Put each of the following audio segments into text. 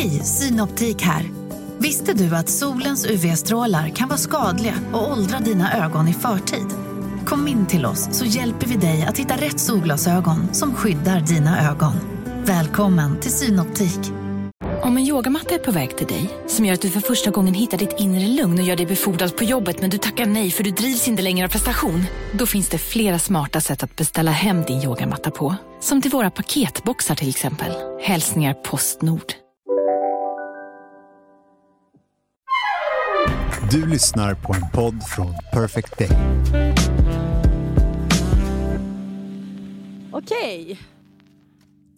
Hej, Synoptik här. Visste du att solens UV-strålar kan vara skadliga och åldra dina ögon i förtid? Kom in till oss så hjälper vi dig att hitta rätt solglasögon som skyddar dina ögon. Välkommen till Synoptik. Om en yogamatta är på väg till dig, som gör att du för första gången hittar ditt inre lugn och gör dig befordrad på jobbet men du tackar nej för du drivs inte längre av prestation. Då finns det flera smarta sätt att beställa hem din yogamatta på. Som till våra paketboxar till exempel. Hälsningar Postnord. Du lyssnar på en podd från Perfect Day. Okej.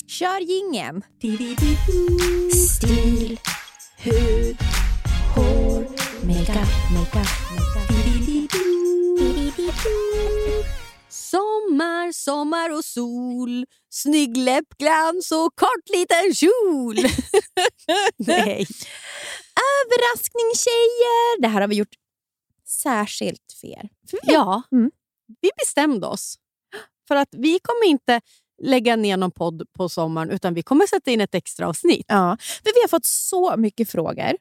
Kör gingen. Stil, hud, hår, makeup, makeup, Sommar, sommar och sol. Snygg läppglans och kort liten kjol. Nej. Överraskning tjejer! Det här har vi gjort särskilt för er. För vi- Ja, Mm. vi bestämde oss. För att vi kommer inte lägga ner någon podd på sommaren utan vi kommer sätta in ett extra avsnitt. Ja, för vi har fått så mycket frågor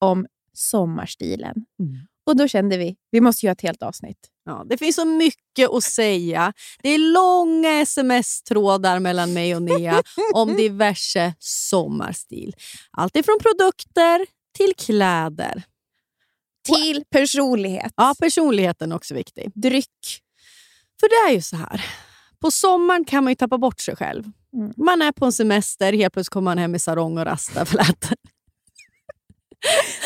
om sommarstilen. Mm. Och då kände vi vi måste göra ett helt avsnitt. Ja, det finns så mycket att säga. Det är långa sms-trådar mellan mig och Nea om diverse sommarstil. Allt ifrån produkter till kläder. Till personlighet. Ja, personligheten är också viktig. Dryck. För det är ju så här. På sommaren kan man ju tappa bort sig själv. Mm. Man är på en semester, helt plötsligt kommer man hem i sarong och rastaflätor.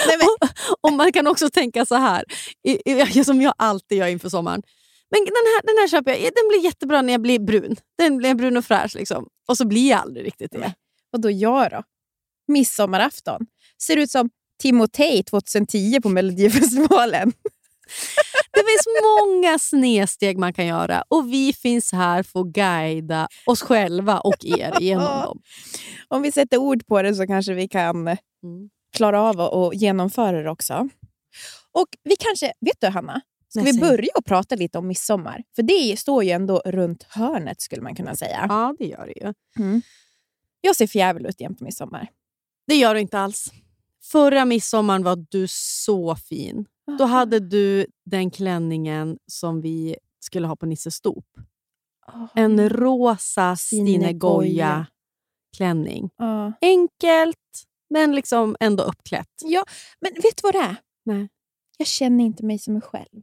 Nej, men, Och man kan också tänka så här, i- i- som jag alltid gör inför sommaren. Men den här, den här köper jag, den blir jättebra när jag blir brun. Den blir brun och fräsch. Liksom. Och så blir jag aldrig riktigt det. och då jag då? Midsommarafton. Ser ut som Timotej 2010 på Melodifestivalen. Det finns många snedsteg man kan göra och vi finns här för att guida oss själva och er genom dem. Om vi sätter ord på det så kanske vi kan Mm. klara av att och genomföra det också. Och vi kanske, vet du Hanna? Ska vi börja och prata lite om midsommar? För det står ju ändå runt hörnet skulle man kunna säga. Ja, det gör det ju. Jag ser fjävil ut igen på midsommar. Det gör du inte alls. Förra midsommaren var du så fin. Då hade du den klänningen som vi skulle ha på Nisses stop. En rosa Stine. Goya-klänning. Ja. Enkelt, men liksom ändå uppklätt. ja, men vet du vad det är? Nej. Jag känner inte mig som mig själv.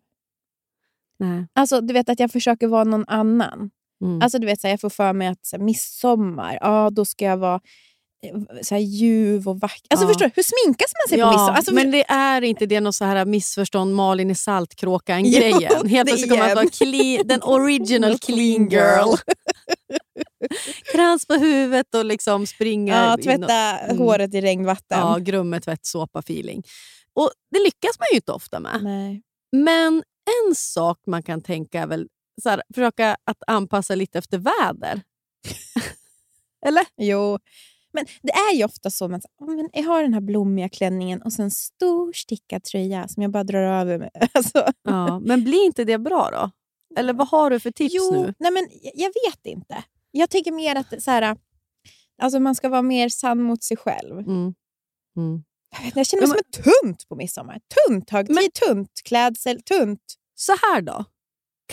Nej. Alltså, du vet att jag försöker vara någon annan. Mm. Alltså, du vet, så här, jag får för mig att så här, midsommar, ja, då ska jag vara så här, ljuv och vacker. Alltså, Ja. förstår du? Hur sminkas man sig på midsommar? Alltså, men det är inte det något så här missförstånd Malin i Saltkråkan-grejen. Helt plötsligt kommer man att vara den original clean girl. Krans på huvudet och liksom springa ja, tvätta Mm. håret i regnvatten. Ja, grumme tvättsåpa-feeling. Och Det lyckas man ju inte ofta med. Nej. Men en sak man kan tänka är väl så här, försöka att anpassa lite efter väder. Eller? Jo, men det är ju ofta så. Man, "Åh, men jag har den här blommiga klänningen och sen en stor stickad tröja som jag bara drar över med. Alltså, Ja, men blir inte det bra då? Eller vad har du för tips jo, nu? Nej, men jag- vet inte. Jag tycker mer att så här, alltså man ska vara mer sann mot sig själv. Mm. Mm. Jag, vet, inte, jag känner mig Men- som en tunt på midsommar. Tunt högtid, Men- tunt klädsel, tunt. Så här då.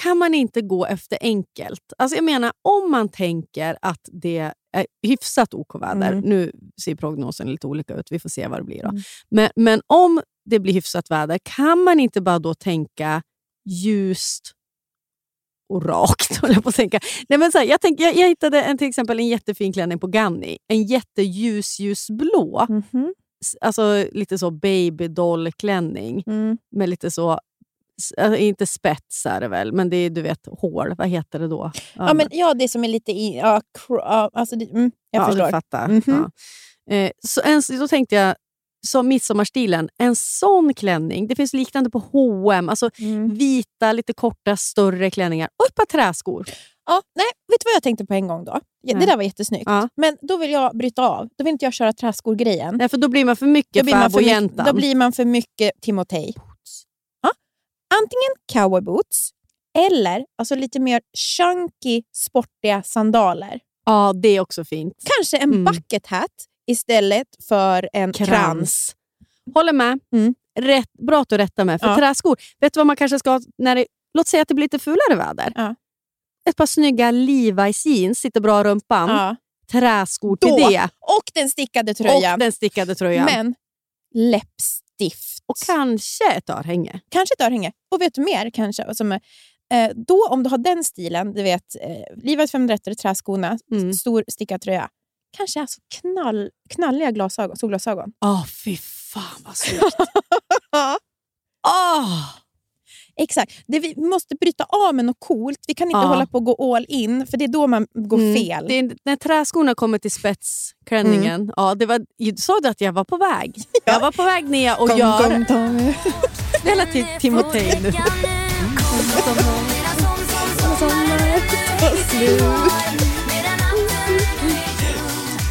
Kan man inte gå efter enkelt? Alltså jag menar, om man tänker att det är hyfsat OK-väder. Mm. Nu ser prognosen lite olika ut, vi får se vad det blir. Då. Mm. Men, men om det blir hyfsat väder, kan man inte bara då tänka ljust och rakt? håller jag, på att tänka. Nej, men så här, jag, tänk, jag, jag hittade en, till exempel en jättefin klänning på Ganni. En jätteljus ljusblå. S- Alltså lite så babydoll-klänning Mm. med lite så, alltså, inte spets är det väl, men det är du vet hål. Vad heter det då? Ja, men, ja, det som är lite i... Ja, ja, alltså, det, mm, jag ja, förstår. Du fattar. Mhm. Ja. Eh, så en, då tänkte jag, som midsommarstilen, en sån klänning. Det finns liknande på H&M. Alltså Mm. vita, lite korta, större klänningar och ett par träskor. Ja, nej, vet du vad jag tänkte på en gång då? Ja, det där var jättesnyggt. Ja. Men då vill jag bryta av. Då vill inte jag köra träskor-grejen. Nej, för då blir man för Då mycket blir, man för mycket, fäbodjäntan. då blir man för mycket Timotej. Antingen cowboyboots eller alltså lite mer chunky, sportiga sandaler. Ja, det är också fint. Kanske en Mm. bucket hat istället för en krans. krans. Håller med. Mm. Rätt, bra att du rättar mig. För Ja. träskor, vet du vad man kanske ska ha när det, Låt säga att det blir lite fulare väder. Ja. Ett par snygga Levi's jeans, sitter bra i rumpan. Ja. Träskor till Då. det. Och den stickade tröjan. Och den stickade tröjan. Men läppstift. och kanske ett örhänge. Kanske ett örhänge. Och vet du mer? kanske? Som, eh, då om du har den stilen, du vet eh, Levi's 530 träskorna, Mm. stor stickad tröja. Kanske alltså knall, knalliga glasögon, solglasögon. Åh, fy fan vad snyggt. Åh! Exakt. Det vi måste bryta av med något coolt. Vi kan inte Ja. hålla på att gå all in, för det är då man går Mm. fel. Det är, när träskorna kommer till spetsklänningen, ja, det var, sa du att jag var på väg? Jag var på väg ner och Kom, gör kom, Tommy. relativt Timotej nu.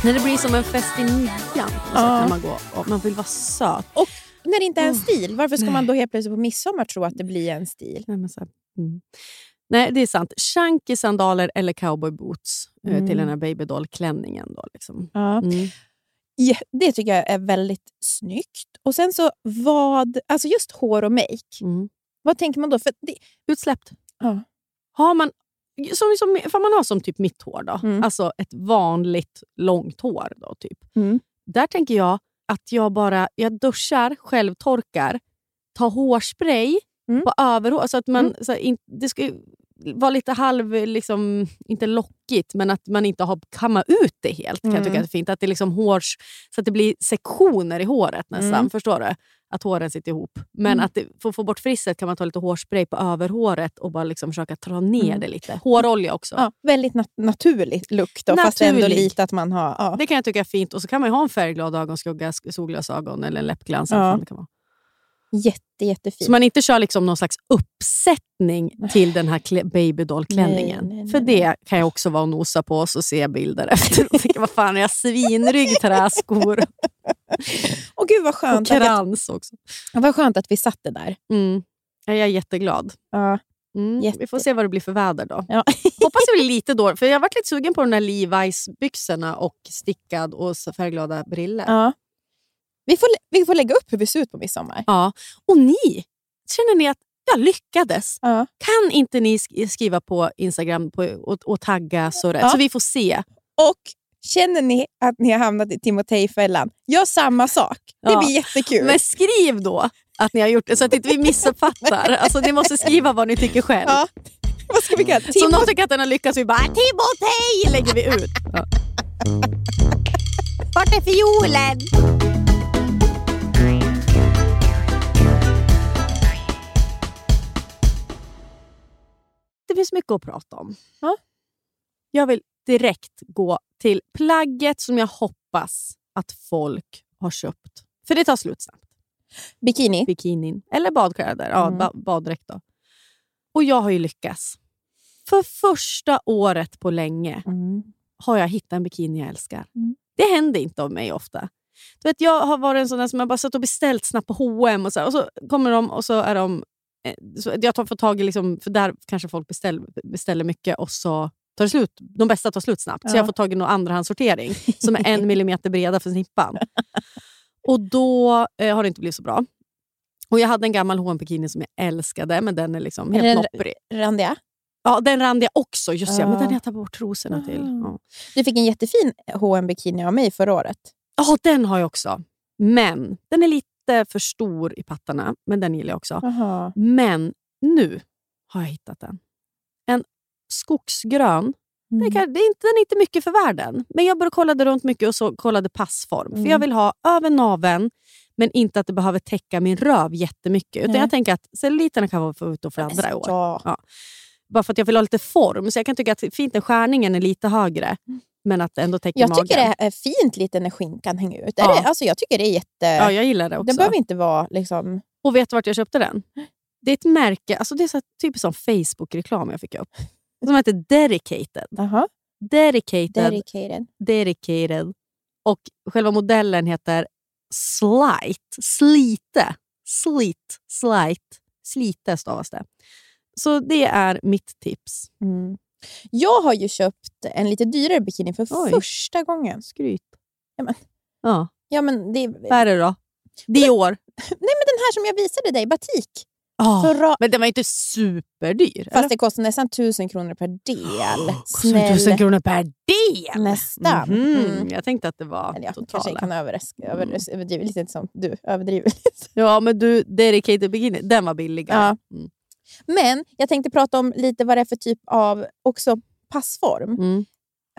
När det blir som en fest i nian. och så Ja. Man, går, och man vill vara söt. Och när det inte är en stil, varför ska Nej. man då helt plötsligt på midsommar tro att det blir en stil? Nej, men så mm. Nej, det är sant. Chunky sandaler eller cowboyboots eh, Mm. till den här babydoll-klänningen. Då, liksom. Ja. mm. Ja, det tycker jag är väldigt snyggt. Och sen så vad, alltså just hår och make. Mm. Vad tänker man då? För det, Utsläppt. Ja. Har man, som, som, man har som typ mitt hår, då, Mm. alltså ett vanligt långt hår. Då, typ. Mm. Där tänker jag att jag bara jag duschar, självtorkar, tar hårspray Mm. på överhår. Så att man, Mm. så in, det ska vara lite halv, liksom, inte lockigt, men att man inte har kammat ut det helt. kan jag tycka Mm. är fint. Att det liksom hårs, så att det blir sektioner i håret nästan. Mm. Förstår du? Att håren sitter ihop. Men Mm. att det, för att få bort frisset kan man ta lite hårspray på överhåret och bara liksom försöka dra ner Mm. det lite. Hårolja också. ja, väldigt nat- naturlig look då, fast ändå Naturlig. lite att man har... Ja. Det kan jag tycka är fint. Och så kan man ha en färgglad ögonskugga, sk- solglasögon eller läppglans. Ja. Det kan vara. Jätte, jättefint. Så man inte kör liksom någon slags uppsättning till den här klä- babydoll-klänningen. För det kan jag också vara och nosa på och jag bilder efter och tänker, vad fan är jag svinrygg, träskor Åh gud vad och skönt, att, krans också. vad skönt att vi satt det där. Mm. Ja, Jag är jätteglad. Ja. Mm. Jätte- Vi får se vad det blir för väder då. Ja. Hoppas det blir lite då, för jag har varit lite sugen på de där Levi's byxorna och stickad och färgglada briller. Ja. Vi, får, vi får lägga upp hur vi ser ut på midsommar. Ja. Och ni, känner ni att jag lyckades? Ja. Kan inte ni sk- skriva på Instagram på, och, och tagga så Ja. så vi får se? Och känner ni att ni har hamnat i Timotejfällan, gör samma sak. Det Ja. blir jättekul. Men skriv då att ni har gjort det så att inte vi missuppfattar. Alltså, ni måste skriva vad ni tycker själv. Ja. Vad ska vi kalla Så om någon tycker att den har lyckats, vi bara Timotej lägger vi ut. Ja. Vart är fiolen? Finns mycket att prata om. Ja. Jag vill direkt gå till plagget som jag hoppas att folk har köpt. För det tar slut snabbt. Bikini. Bikinin. Eller badkläder. Ja, Mm. ba- baddräkt då. Och jag har ju lyckats. För första året på länge Mm. har jag hittat en bikini jag älskar. Mm. Det händer inte om mig ofta. Du vet, jag har varit en sån där som jag bara satt och beställt snabbt på H&M och så, här, och så kommer de och så är de... eh, Så jag tar, får tag i, liksom, för där kanske folk beställer, beställer mycket och så tar det slut. De bästa tar slut snabbt. Så Ja. jag får tag i någon andrahandssortering som är en millimeter breda för snippan. Och då eh, har det inte blivit så bra. Och Jag hade en gammal hm bikini som jag älskade, men den är liksom helt Är den- nopprig. Randiga. Ja, den randiga också, just ja. men Ah. den har jag tagit bort trosorna till. Ah. Ja. Du fick en jättefin hm bikini av mig förra året. Ja, den har jag också. Men den är lite för stor i pattarna, men den gillar jag också. Aha. Men nu har jag hittat den. En skogsgrön. Mm. kan, det är inte, den är inte mycket för världen, men jag bara kollade runt mycket och så kollade passform. För Mm. Jag vill ha över naveln, men inte att det behöver täcka min röv jättemycket. Utan Nej. jag tänker att celluliterna kan vara för ute för andra år. Ja. Bara för att jag vill ha lite form. Så jag kan tycka att fint när skärningen är lite högre, men att ändå täcker Jag magen. tycker det är fint lite när skinkan hänger ut. Är Ja. det, alltså, jag tycker det är jätte... Ja, jag gillar det också. Den behöver inte vara... Liksom... Och vet du vart jag köpte den? Det är ett märke, alltså det är så typiskt som Facebook-reklam jag fick upp. Som heter Dedicated. Aha. Dedicated. Dedicated. dedicated. Och själva modellen heter Slight. Slite. Slit. Slight. Slite stavas det. Så det är mitt tips. Mm. Jag har ju köpt en lite dyrare bikini för Oj. första gången. Skryt. Ja. Ja, men det, Vad är det då? Dior? Nej, men den här som jag visade dig, batik. Ja. För ra- Men den var inte superdyr. Fast det kostar nästan tusen kronor per del. Kostar Snäll. tusen kronor per del? Nästan. Mhm. Mm. Jag tänkte att det var Eller jag kanske totala. kan överraska, över, överdriva lite som du överdriver lite. Ja, men du, Dedicated Bikini, den var billigare. Ja. Mm. Men jag tänkte prata om lite vad det är för typ av också passform. Mm.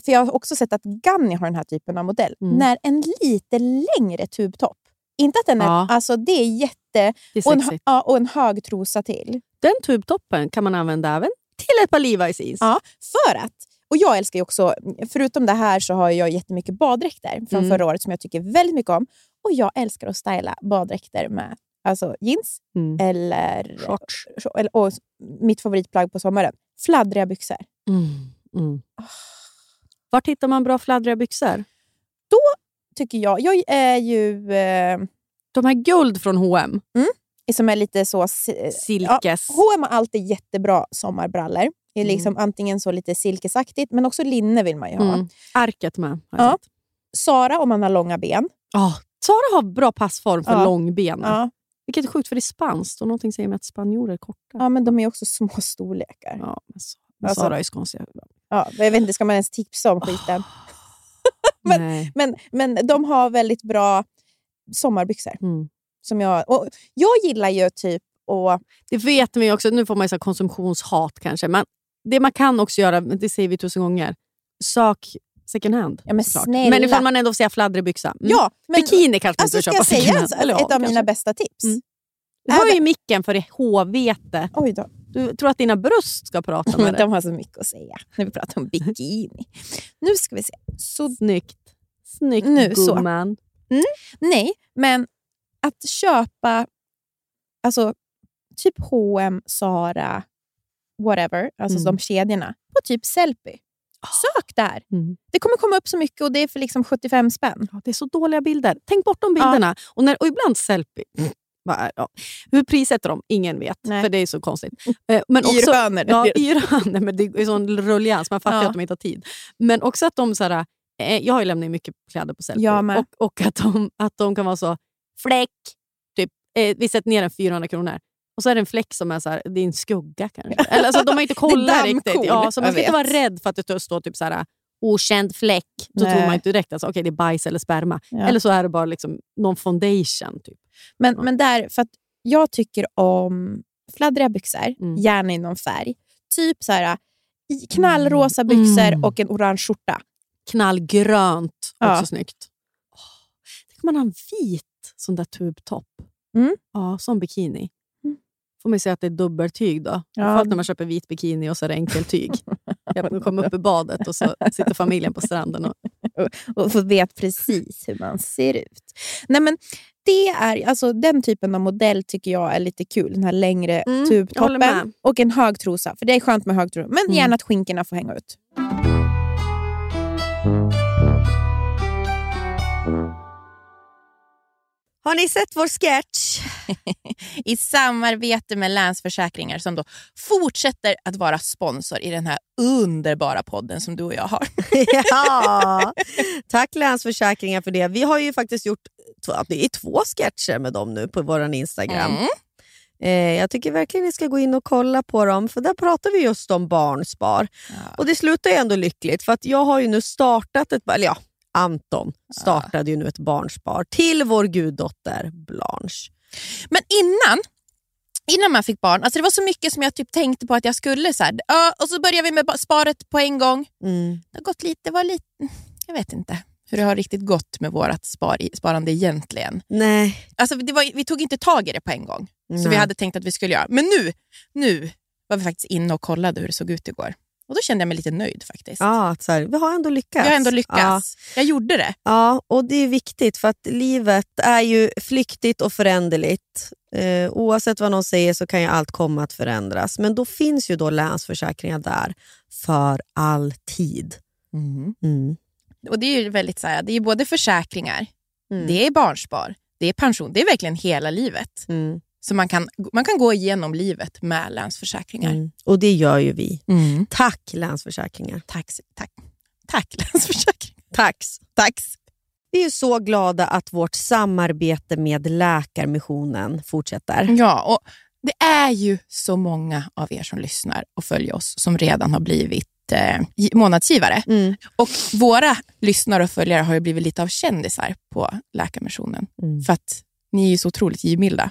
För Jag har också sett att Ganni har den här typen av modell. Mm. När en lite längre tubtopp. Inte att den är... Ja. Alltså det är jätte... Det är Och en, ja, och en hög trosa till. Den tubtoppen kan man använda även till ett par Levi's jeans. Ja, för att... Och jag älskar ju också, förutom det här så har jag jättemycket baddräkter från Mm. förra året som jag tycker väldigt mycket om. Och jag älskar att styla baddräkter med alltså jeans Mm. eller, Shorts. eller och mitt favoritplagg på sommaren, fladdriga byxor. Mm. Mm. Vart hittar man bra fladdriga byxor? Tycker jag. Jag är ju... Eh, De här guld från H&M. som är lite så... si- Silkes. Ja, H&M har alltid jättebara sommarbrallor. Det är Mm. liksom antingen så lite silkesaktigt, men också linne vill man ju ha. Mm. Arket med. Ja. Sara om man har långa ben. Ja, Sara har bra passform för Ja. långbenen. Ja. Vilket är sjukt för det är spanskt och någonting säger mig att spanjorer är korta. ja, men de är också små storlekar. Ja, men så- men Alltså- Sara är konstig. Ja, jag vet inte, ska man ens tipsa om skiten? Men- Nej. Men, men de har väldigt bra sommarbyxor. Mm. Som jag, och jag gillar ju typ att... Det vet man ju också, nu får man ju konsumtionshat kanske, men det man kan också göra, men det säger vi tusen gånger, sök second hand. Ja, men såklart. snälla. men ifall man ändå får säga fladdrig byxa. Mm. Ja, men, Bikini kanske man alltså, inte ska köpa en, hand. sak? Eller ja, ett av kanske. mina bästa tips? Mm. Höj micken för det HVete. Oj då. Du tror att dina bröst ska prata med dig. de har så mycket att säga när vi pratar om bikini. nu ska vi se. Så, Snyggt. Snyggt Nu, gumman. nej, men att köpa alltså, typ H&M, Zara, whatever, alltså Mm. de kedjorna, på typ Sellpy. Sök där. Mm. Det kommer komma upp så mycket och det är för liksom 75 spänn. Ja, det är så dåliga bilder. Tänk bort de bilderna. Och, när, och ibland selfie. Ja. Hur prissätter de? Ingen vet, Nej. för det är så konstigt. Eh, Men också, Yrhönor. Ja, yrhönor, men det är sån rullians. Man fattar Ja. att de inte har tid. Men också att de... Så här, eh, jag har ju lämnat mycket kläder på selfie. Med. Och, och att, de, att de kan vara så... Fläck! Typ, eh, vi sätter ner den 400 kronor. Och så är det en fläck som är så här, det är en skugga kanske. Eller, alltså, de har inte kollat riktigt. Ja, så man ska inte vara rädd för att det står typ så här, okänd fläck. Då Nej. tror man inte direkt att alltså, okay, det är bajs eller sperma. Ja. Eller så är det bara liksom någon foundation. Typ. Men, Ja. men där, för att jag tycker om fladdriga byxor, Mm. gärna i någon färg. Typ så här, knallrosa byxor Mm. och en orange skjorta. Knallgrönt, Ja. också snyggt. Oh, tänk om man har en vit sån där tubtopp. Mm. Ja, som bikini. Får man säga att det är dubbeltyg då. Ja. Ja. när man köper vit bikini och så är det enkeltyg. Jag kommer upp i badet och så sitter familjen på stranden. Och, och och vet precis hur man ser ut. Nej, men det är, alltså, den typen av modell tycker jag är lite kul. Den här längre Mm, tubtoppen och en hög trosa. För det är skönt med hög trosa. Men Mm. gärna att skinkorna får hänga ut. Har ni sett vår sketch? I samarbete med Länsförsäkringar som då fortsätter att vara sponsor i den här underbara podden som du och jag har. ja, tack Länsförsäkringar för det. Vi har ju faktiskt gjort det är två sketcher med dem nu på vår Instagram. Mm. Eh, jag tycker verkligen ni ska gå in och kolla på dem, för där pratar vi just om barnspar. Och det slutar ju ändå lyckligt, för att jag har ju nu startat ett, eller ja, Anton startade ju nu ett barnspar till vår guddotter Blanche. Men innan, innan man fick barn, alltså det var så mycket som jag typ tänkte på att jag skulle. Så här, och så började vi med sparet på en gång. Mm. Det har gått lite, var lite, jag vet inte hur det har riktigt gått med vårt spar, sparande egentligen. Nej. Alltså det var, vi tog inte tag i det på en gång, Nej. vi hade tänkt att vi skulle göra. Men nu, nu var vi faktiskt inne och kollade hur det såg ut igår. Och Då kände jag mig lite nöjd faktiskt. Ja, att så här, vi har ändå lyckats. Jag har ändå Ja. lyckats. Jag gjorde det. Ja, och det är viktigt för att livet är ju flyktigt och föränderligt. Eh, oavsett vad någon säger så kan ju allt komma att förändras. Men då finns ju då Länsförsäkringar där för alltid. Mm. Och Det är ju väldigt så här, det är både försäkringar, Mm. det är barnspar, det är pension. Det är verkligen hela livet. Så man kan, man kan gå igenom livet med Länsförsäkringar. Mm. Och det gör ju vi. Mm. Tack Länsförsäkringar. Tack, tack. Tack Länsförsäkringar. Tax. Tack. Vi är så glada att vårt samarbete med Läkarmissionen fortsätter. Ja, och det är ju så många av er som lyssnar och följer oss som redan har blivit eh, månadsgivare. Mm. Och våra lyssnare och följare har ju blivit lite av kändisar på Läkarmissionen. Mm. För att ni är ju så otroligt givmilda.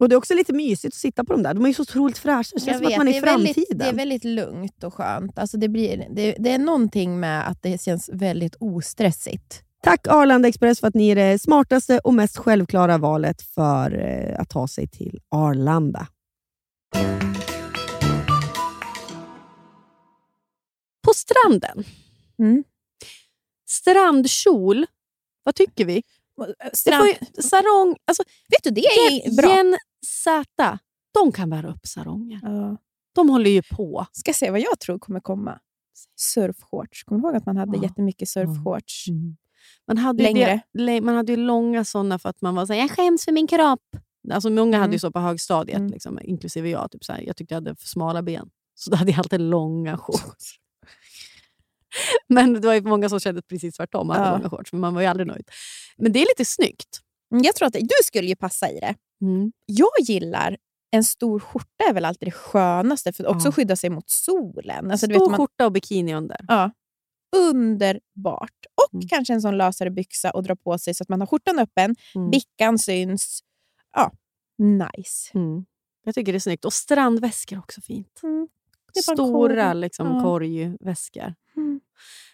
Och Det är också lite mysigt att sitta på dem där. De är så otroligt fräscha. Det känns som att man är i är, väldigt, framtiden. det är väldigt lugnt och skönt. Alltså det, blir, det, det är någonting med att det känns väldigt ostressigt. Tack Arlanda Express för att ni är det smartaste och mest självklara valet för eh, att ta sig till Arlanda. På stranden. Mm. Strandkjol, vad tycker vi? Ju, sarong, alltså, Vet du, det är bra. Z, de kan bära upp saronger. Ja. De håller ju på. Ska se vad jag tror kommer komma. Surfshorts. Kommer du ihåg att man hade Ja. jättemycket surfshorts? Man hade, Längre. det, man hade ju långa sådana för att man var såhär, jag skäms för min kropp. Alltså många hade Mm. ju så på högstadiet, Mm. liksom, inklusive jag. Typ såhär, jag tyckte jag hade för smala ben. Så då hade jag alltid långa shorts. Men det var ju många som kände precis tvärtom, hade Ja. långa shorts. Men man var ju aldrig nöjd. Men det är lite snyggt. Mm, Jag tror att du skulle ju passa i det. Jag gillar en stor skjorta är väl alltid det skönaste för att också Ja. skydda sig mot solen. Alltså, Stor vet, man, skjorta och bikini under. ja, underbart. Och Mm. kanske en sån lösare byxa och dra på sig så att man har skjortan öppen, Mm. bickan syns. Ja, nice. Mm. Jag tycker det är snyggt. Och strandväskor också fint. Mm. Stora korg. liksom, Ja. korgväskor. Mm.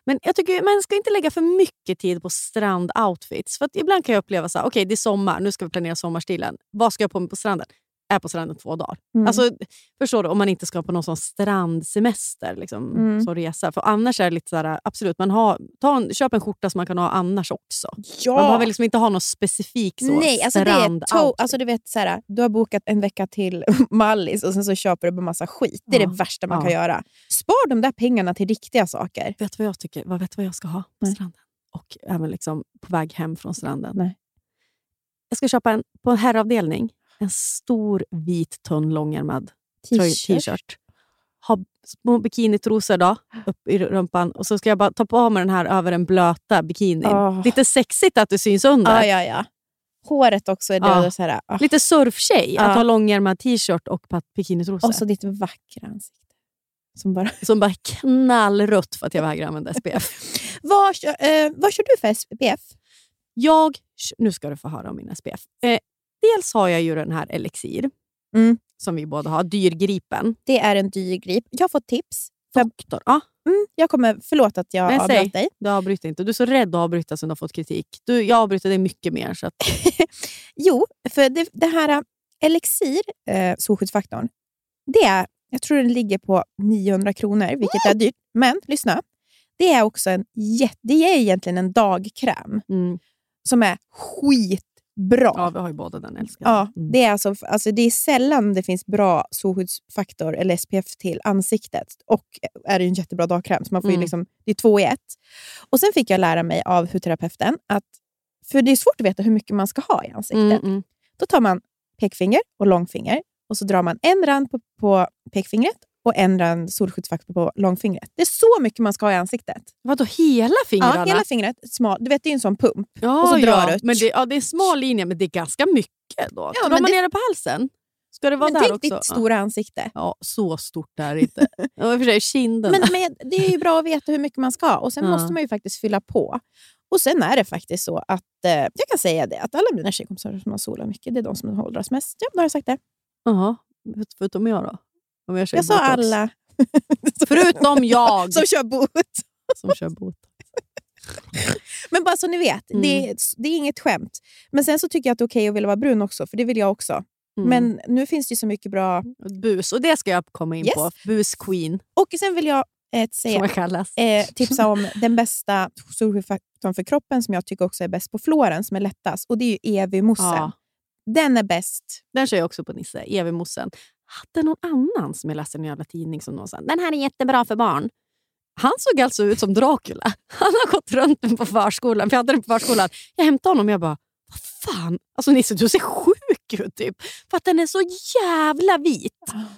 Men jag tycker man ska inte lägga för mycket tid på strandoutfits. För att ibland kan jag uppleva så här, okej det är sommar, nu ska vi planera sommarstilen. Vad ska jag på mig på stranden? Är på stranden två dagar. Mm. Alltså, förstår du? Om man inte ska på någon sån strandsemester liksom, Mm. som resa. För annars är det lite så här, absolut, man har, ta en, köp en skorta som man kan ha annars också. ja. Man behöver liksom inte ha någon specifik så, Nej, alltså det är to- alltså du vet så här, Du har bokat en vecka till Mallis och sen så köper du bara massa skit. Det är Ja. det värsta man Ja. kan göra. Spar de där pengarna till riktiga saker. Vet du vad jag tycker? Vad vet du vad jag ska ha på Nej. stranden? Och även liksom på väg hem från stranden. Nej. Jag ska köpa en, på en herravdelning en stor vit tunn långärmad t-shirt. Ha små bikinitrosor då, upp i rumpan och så ska jag bara ta på mig den här över den blöta bikinin. Åh. Lite sexigt att det syns under. Ja, ja, ja. Håret också är och Så här, ah. Lite surftjej Ja. att ha långärmad t-shirt och bikinitrosor. Och så ditt vackra ansikte. Som bara, som bara knallrött för att jag vägrar använda SPF. vad, kör, eh, vad kör du för SPF? Jag, nu ska du få höra om min SPF. Eh, dels har jag ju den här Elixir, Mm. som vi båda har, dyrgripen. Det är en dyr grip. Jag har fått tips. Doktor. Ja, mm, jag kommer, förlåt att jag Nej, säg. avbröt dig. du avbryter inte. Du är så rädd att avbryta sen du har fått kritik. Du, jag avbryter dig mycket mer. Så att, Jo, för det, det här äh, Elixir, eh, solskyddsfaktorn, det är, jag tror den ligger på 900 kronor, vilket är dyrt. Men lyssna, det är också en det är egentligen en dagkräm mm. som är skitbra. Ja, vi har ju båda den älskar. Ja, Mm. det, är alltså, alltså det är sällan det finns bra solskyddsfaktor eller SPF till ansiktet. Och är det en jättebra dagkräm, så man får ju Mm. liksom, det är två i ett. Och Sen fick jag lära mig av hudterapeuten att, för det är svårt att veta hur mycket man ska ha i ansiktet. Mm, mm. Då tar man pekfinger och långfinger och så drar man en rand på, på pekfingret och en rand solskyddsfaktor på långfingret. Det är så mycket man ska ha i ansiktet. Vadå, hela fingrarna? Ja, hela fingret, smal. Du vet, det är en sån pump. Ja, och så drar ja. Men det, ja, det är smal linje, men det är ganska mycket. då. Ja, Drar man det- ner det på halsen? Ska det vara Men där tänk också? ditt stora ansikte. Ja, så stort är det inte. Ja, för sig, kinden. Men, men det är ju bra att veta hur mycket man ska ha och sen Ja. måste man ju faktiskt fylla på. Och Sen är det faktiskt så att, eh, jag kan säga det, att alla mina tjejkompisar som har solat mycket, det är de som åldras mest. Ja, då har jag sagt det. Jaha, förutom jag då? Om jag, kör Jag sa botox. alla Förutom jag som kör bot. som kör botox. Men bara så ni vet, Mm. det, är, det är inget skämt. Men sen så tycker jag att det är okej att vilja vara brun också, för det vill jag också. Mm. Men nu finns det ju så mycket bra... Bus, och det ska jag komma in Yes. på. Bus queen, Och sen vill jag eh, säga, eh, tipsa om den bästa solskyddsfaktorn för kroppen som jag tycker också är bäst på flåren, som är lättast. Och det är ju Evi-moussen. Ja. Den är bäst. Den kör jag också på Nisse, Evi-mossen. Hade någon annan som jag läste i en jävla tidning som någon sa, den här är jättebra för barn. Han såg alltså ut som Dracula. Han har gått runt på förskolan. För jag hade den på förskolan. Jag hämtade honom och jag bara, vad fan? Alltså Nisse, du ser sjuk ut typ. För att den är så jävla vit.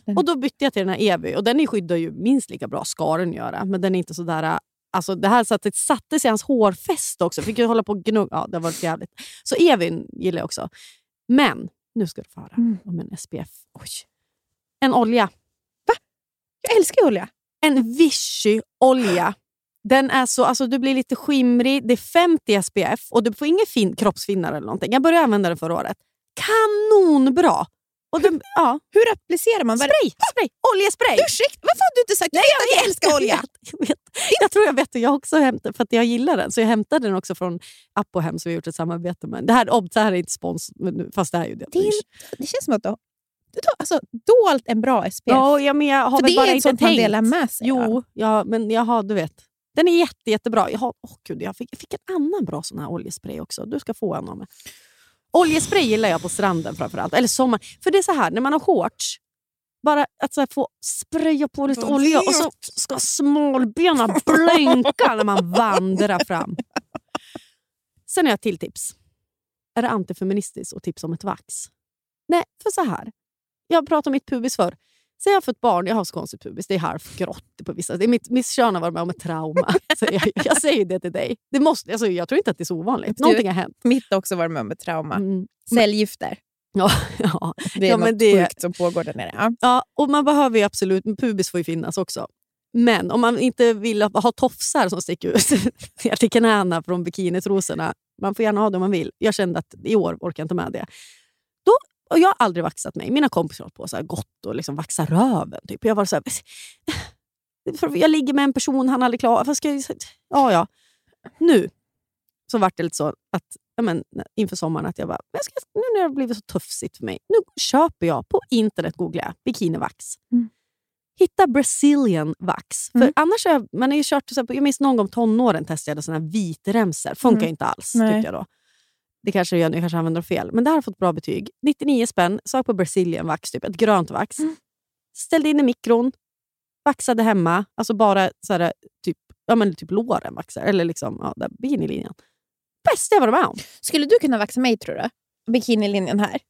Den- Och då bytte jag till den här Evi och den skyddar ju minst lika bra, ska den göra. Men den är inte sådär... Alltså det här satte, satte sig i hans hårfäste också. Fick ju hålla på och gnugga. Ja, det var jävligt. Så Evin gillar jag också. Men, nu ska du få höra Mm. om en SPF. Oj. En olja. Jag älskar olja. En Vichy-olja. Den är så, alltså du blir lite skimrig, det är 50 SPF och du får ingen fin, kroppsfinnar eller någonting. Jag började använda den förra året. Kanonbra! Och den, ja, Hur applicerar man? Spray, spray, oljespray! Ursäkta, varför har du inte sagt Nej, att jag älskar olja? Jag, vet, jag, vet. jag tror jag vet hur jag också hämtar, för att jag gillar den. Så jag hämtade den också från Apohem som vi gjort ett samarbete med. Det här, det här är inte spons, fast det är ju det. Det, är, det känns som att du alltså, dolt en bra SPF. Ja, ja, men jag har För väl det bara är ett inte sånt man delar med sig av. Jo, ja, men jag har, du vet. Den är jätte, jättebra. Jag, har, åh gud, jag, fick, jag fick en annan bra sån här oljespray också. Du ska få en av mig. Oljespray gillar jag på stranden framförallt. Eller sommar. För det är så här, när man har shorts, bara att så här, få spraya på lite olja och så ska smalbena blänka när man vandrar fram. Sen har jag ett till tips. Är det antifeministiskt att tipsa om ett vax? Nej, för så här. Jag pratade om mitt pubis förr. Säg jag har fått barn, jag har så konstigt pubis, det är halvgrått på vissa. Det är mitt, mitt kön har varit med om ett trauma. Så jag, jag säger det till dig. Det måste, alltså, jag tror inte att det är så ovanligt. Du- Någonting har hänt. Mitt har också varit med om ett trauma. Mm. Cellgifter. Ja, ja. Det är Ja, något det- sjukt som pågår där nere. Ja. ja, och man behöver ju absolut, pubis får ju finnas också. Men om man inte vill ha tofsar som sticker ut till knäna från bikinitrosorna, man får gärna ha det om man vill. Jag kände att i år orkar jag inte med det. Då, och jag har aldrig vaxat mig. Mina kompisar har på så här gott och liksom vaxa röven. Typ. Jag var så här, jag ligger med en person, han är aldrig klar. Vad ska jag, ja, ja. Nu så vart det lite så att ja, men, inför sommaren att jag bara, jag ska, nu när det har blivit så tuffsigt för mig, nu köper jag på internet googlar jag bikinivax. Mm. Hitta Brazilian vax. Mm. För annars jag, man har ju kört, jag minns någon gång tonåren testade jag såna här vitremsor. Funkar Mm. inte alls Nej. tycker jag då. Det kanske jag, jag kanske använder fel. Men det här har fått bra betyg. 99 spänn, sök på Brazilian vax, typ ett grönt vax. Mm. Ställde in i mikron, vaxade hemma. Alltså bara så här, typ, ja, men typ låren vaxar. Eller liksom, ja, där, bikinilinjen. Bästa jag varit med om. Skulle du kunna vaxa mig tror du? Bikinilinjen här.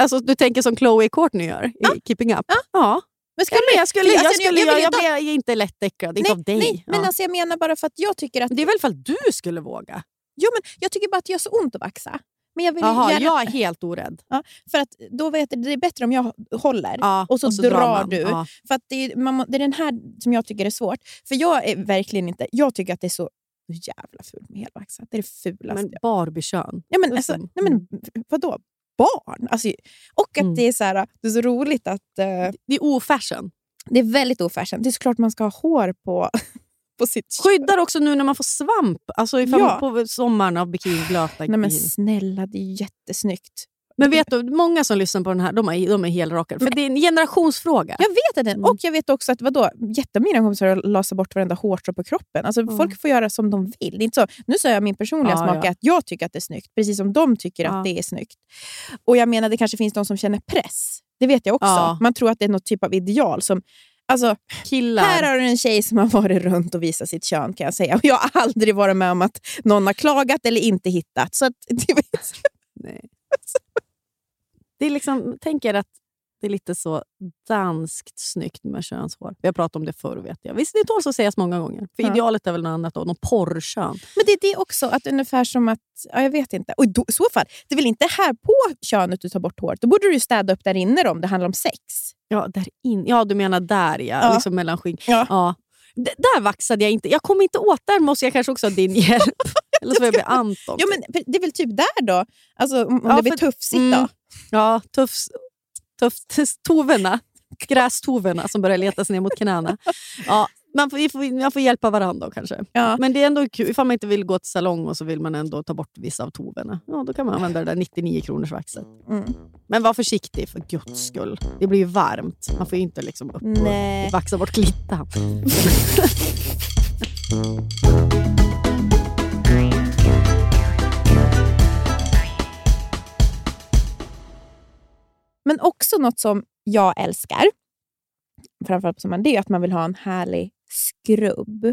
Alltså, du tänker som Chloe Courtney gör i Keeping Up? Ja. Men Ja, men jag skulle, jag, alltså, skulle, jag jag, jag, jag är inte lättäcklad. Inte nej, av dig. nej, men ja. alltså jag menar bara för att jag tycker att... det är väl för att du skulle våga? Jo, men jag tycker bara att det gör så ont att vaxa. Men jag vill ju Jaha, gärna, jag är helt orädd. För att då vet jag, det är bättre om jag håller Ja, och så, drar, man. du. Ja. För att det, är, man, det är den här som jag tycker är svårt. För jag är verkligen inte... Jag tycker att det är så jävla fult med helvaxat. Det är det fulaste. Men Barbie-kön. ja, men, alltså, nej, men vadå? Barn? Alltså, och att Mm. det är så här, det är så roligt att... eh, Det är ofashion. det är väldigt ofashion. Det är såklart man ska ha hår på, på sitt Skyddar också nu när man får svamp. Alltså ifall Ja. på sommaren av bikini, blöta Nej men snälla, det är jättesnyggt. Men vet du, många som lyssnar på den här de är, de är helrakade. För det är en generationsfråga. Jag vet den, Mm. och jag vet också att vadå, jättemina kompisar har lasat bort varenda hårstrå på kroppen. Alltså, Mm. Folk får göra som de vill. Det inte så, nu säger jag min personliga Ja, smak ja. att jag tycker att det är snyggt, precis som de tycker Ja. att det är snyggt. Och jag menar, det kanske finns de som känner press. Det vet jag också. Man tror att det är något typ av ideal. som Alltså, Killar. här har du en tjej som har varit runt och visat sitt kön kan jag säga. Och jag har aldrig varit med om att någon har klagat eller inte hittat. Så att, Nej. Det är liksom, tänker att det är lite så danskt snyggt med könshår. Vi har pratat om det förr vet jag. Visst, det tåls att sägas många gånger. För Ja. idealet är väl något annat då, någon porrkön. Men det är det också, att ungefär som att... Ja, jag vet inte. Och I så fall, det är väl inte här på könet du tar bort håret? Då borde du städa upp där inne då, om det handlar om sex. Ja, där in. ja, du menar där ja. Ja. Liksom mellan skinn. Ja. Ja. D- där vaxade jag inte. Jag kom inte åt. Där måste jag kanske också ha din hjälp. Eller så får jag be Anton. Ja, men det är väl typ där då? Alltså, om, Ja, det blir för- tuffsigt Mm. då? Ja, tufft. Toverna. Grästoverna som börjar leta sig ner mot knäna. Ja, man får, man får hjälpa varandra då kanske. Ja. Men det är ändå kul. Ifall man inte vill gå till salong och så vill man ändå ta bort vissa av toverna. Ja, då kan man använda det där 99 kronors vaxet. Mm. Men var försiktig för guds skull. Det blir ju varmt. Man får ju inte liksom upp Nej. och vaxa bort klittan. Men också något som jag älskar, framförallt på sommaren, det är att man vill ha en härlig skrubb.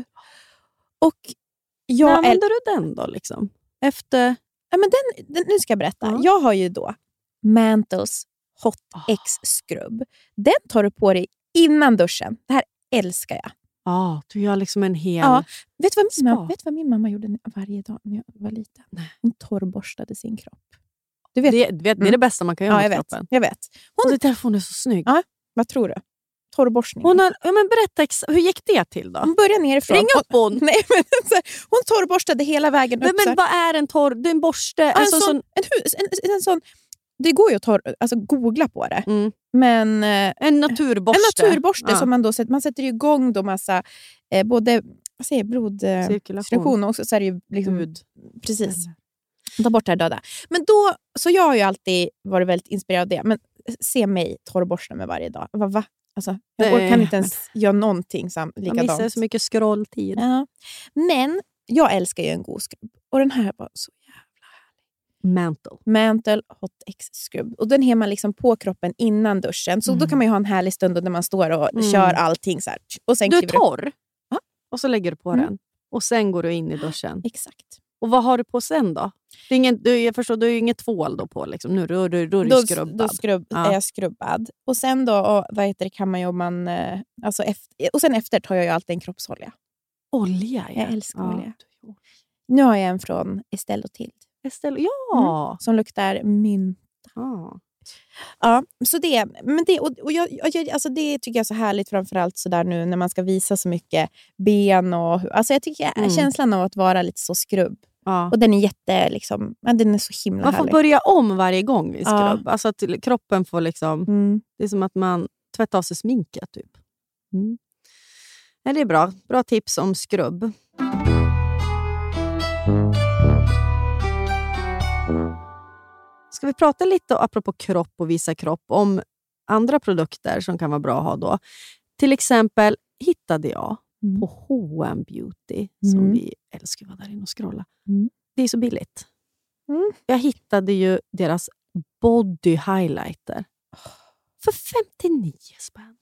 Och När jag äl- använder du den då? Liksom? Efter... ja, men den, den, nu ska jag berätta. Ja. Jag har ju då Mantles Hot Ah. X skrubb. Den tar du på dig innan duschen. Det här älskar jag. Ja, du gör liksom en hel... Ja. Vet du vad min, mamma, vet vad min mamma gjorde varje dag när jag var liten? Nej. Hon torrborstade sin kropp. Du vet, Det, vet, det är Mm. det bästa man kan göra ja, jag vet. kroppen. Jag vet. Och det därför hon är så snygg. Ja. Vad tror du? Torrborstning. Hon har, ja, men berätta, ex- hur gick det till då? Hon börjar nerifrån. Ring upp hon! Nej, men, så hon torrborstade hela vägen Men, upp. så men här. vad är en torr... Det är en borste? Ja, en en, sån, sån, en, en, en sån, det går ju att torr, alltså, googla på det. mm, Men eh, en naturborste. en naturborste Ja. som man då man sätter igång då massa eh, både vad säger, blodcirkulation och också så är det ju liksom, Hud. precis. Ta bort det här döda. Men då, så jag har ju alltid varit väldigt inspirerad av det. Men se mig torrborsta med varje dag. Va, va? Alltså, jag orkar inte ens göra någonting sam, Man missar likadant. så mycket scrolltid. Ja. Men jag älskar ju en god skrubb. Och den här var så Mantle. Mantle Hot X skrubb. Och den har man liksom på kroppen innan duschen. Så då Mm. kan man ha en härlig stund då när man står och Mm. kör allting. Så här. Och sen Du är torr Ja. och så lägger du på Mm. den. Och sen går du in i duschen. Exakt. Och vad har du på sen då? Det är ingen, du, jag förstår, du har ju inget tvål då på. Liksom. Nu då, då, då är du skrubbad. då skrubb, Ja. är jag skrubbad. Och sen då, och, vad heter det, kan man ju man... eh, Alltså efter, och sen efter tar jag ju alltid en kroppsolja. Olja, ja. Jag älskar ja. olja. Nu har jag en från Estelle och Tild. Estelle, ja. Som luktar mynt. ja. Ja, så det, men det, och, och jag, jag, alltså det tycker jag är så härligt, framförallt så där nu när man ska visa så mycket ben. Och, alltså jag tycker Mm. Känslan av att vara lite så skrubb. Ja. Och den är jätte, liksom, ja, den är så himla Man får härlig. börja om varje gång Ja. skrubb. Alltså att kroppen får liksom... Mm. Det är som att man tvättar av sig sminket. Typ. Mm. Ja, det är bra. Bra tips om skrubb. Ska vi prata lite, apropå kropp och visa kropp, om andra produkter som kan vara bra att ha då? Till exempel hittade jag Mm. på H&M Beauty, som Mm. vi älskar att vara där inne och scrolla. Mm. Det är så billigt. Mm. Jag hittade ju deras body highlighter för 59 spänn.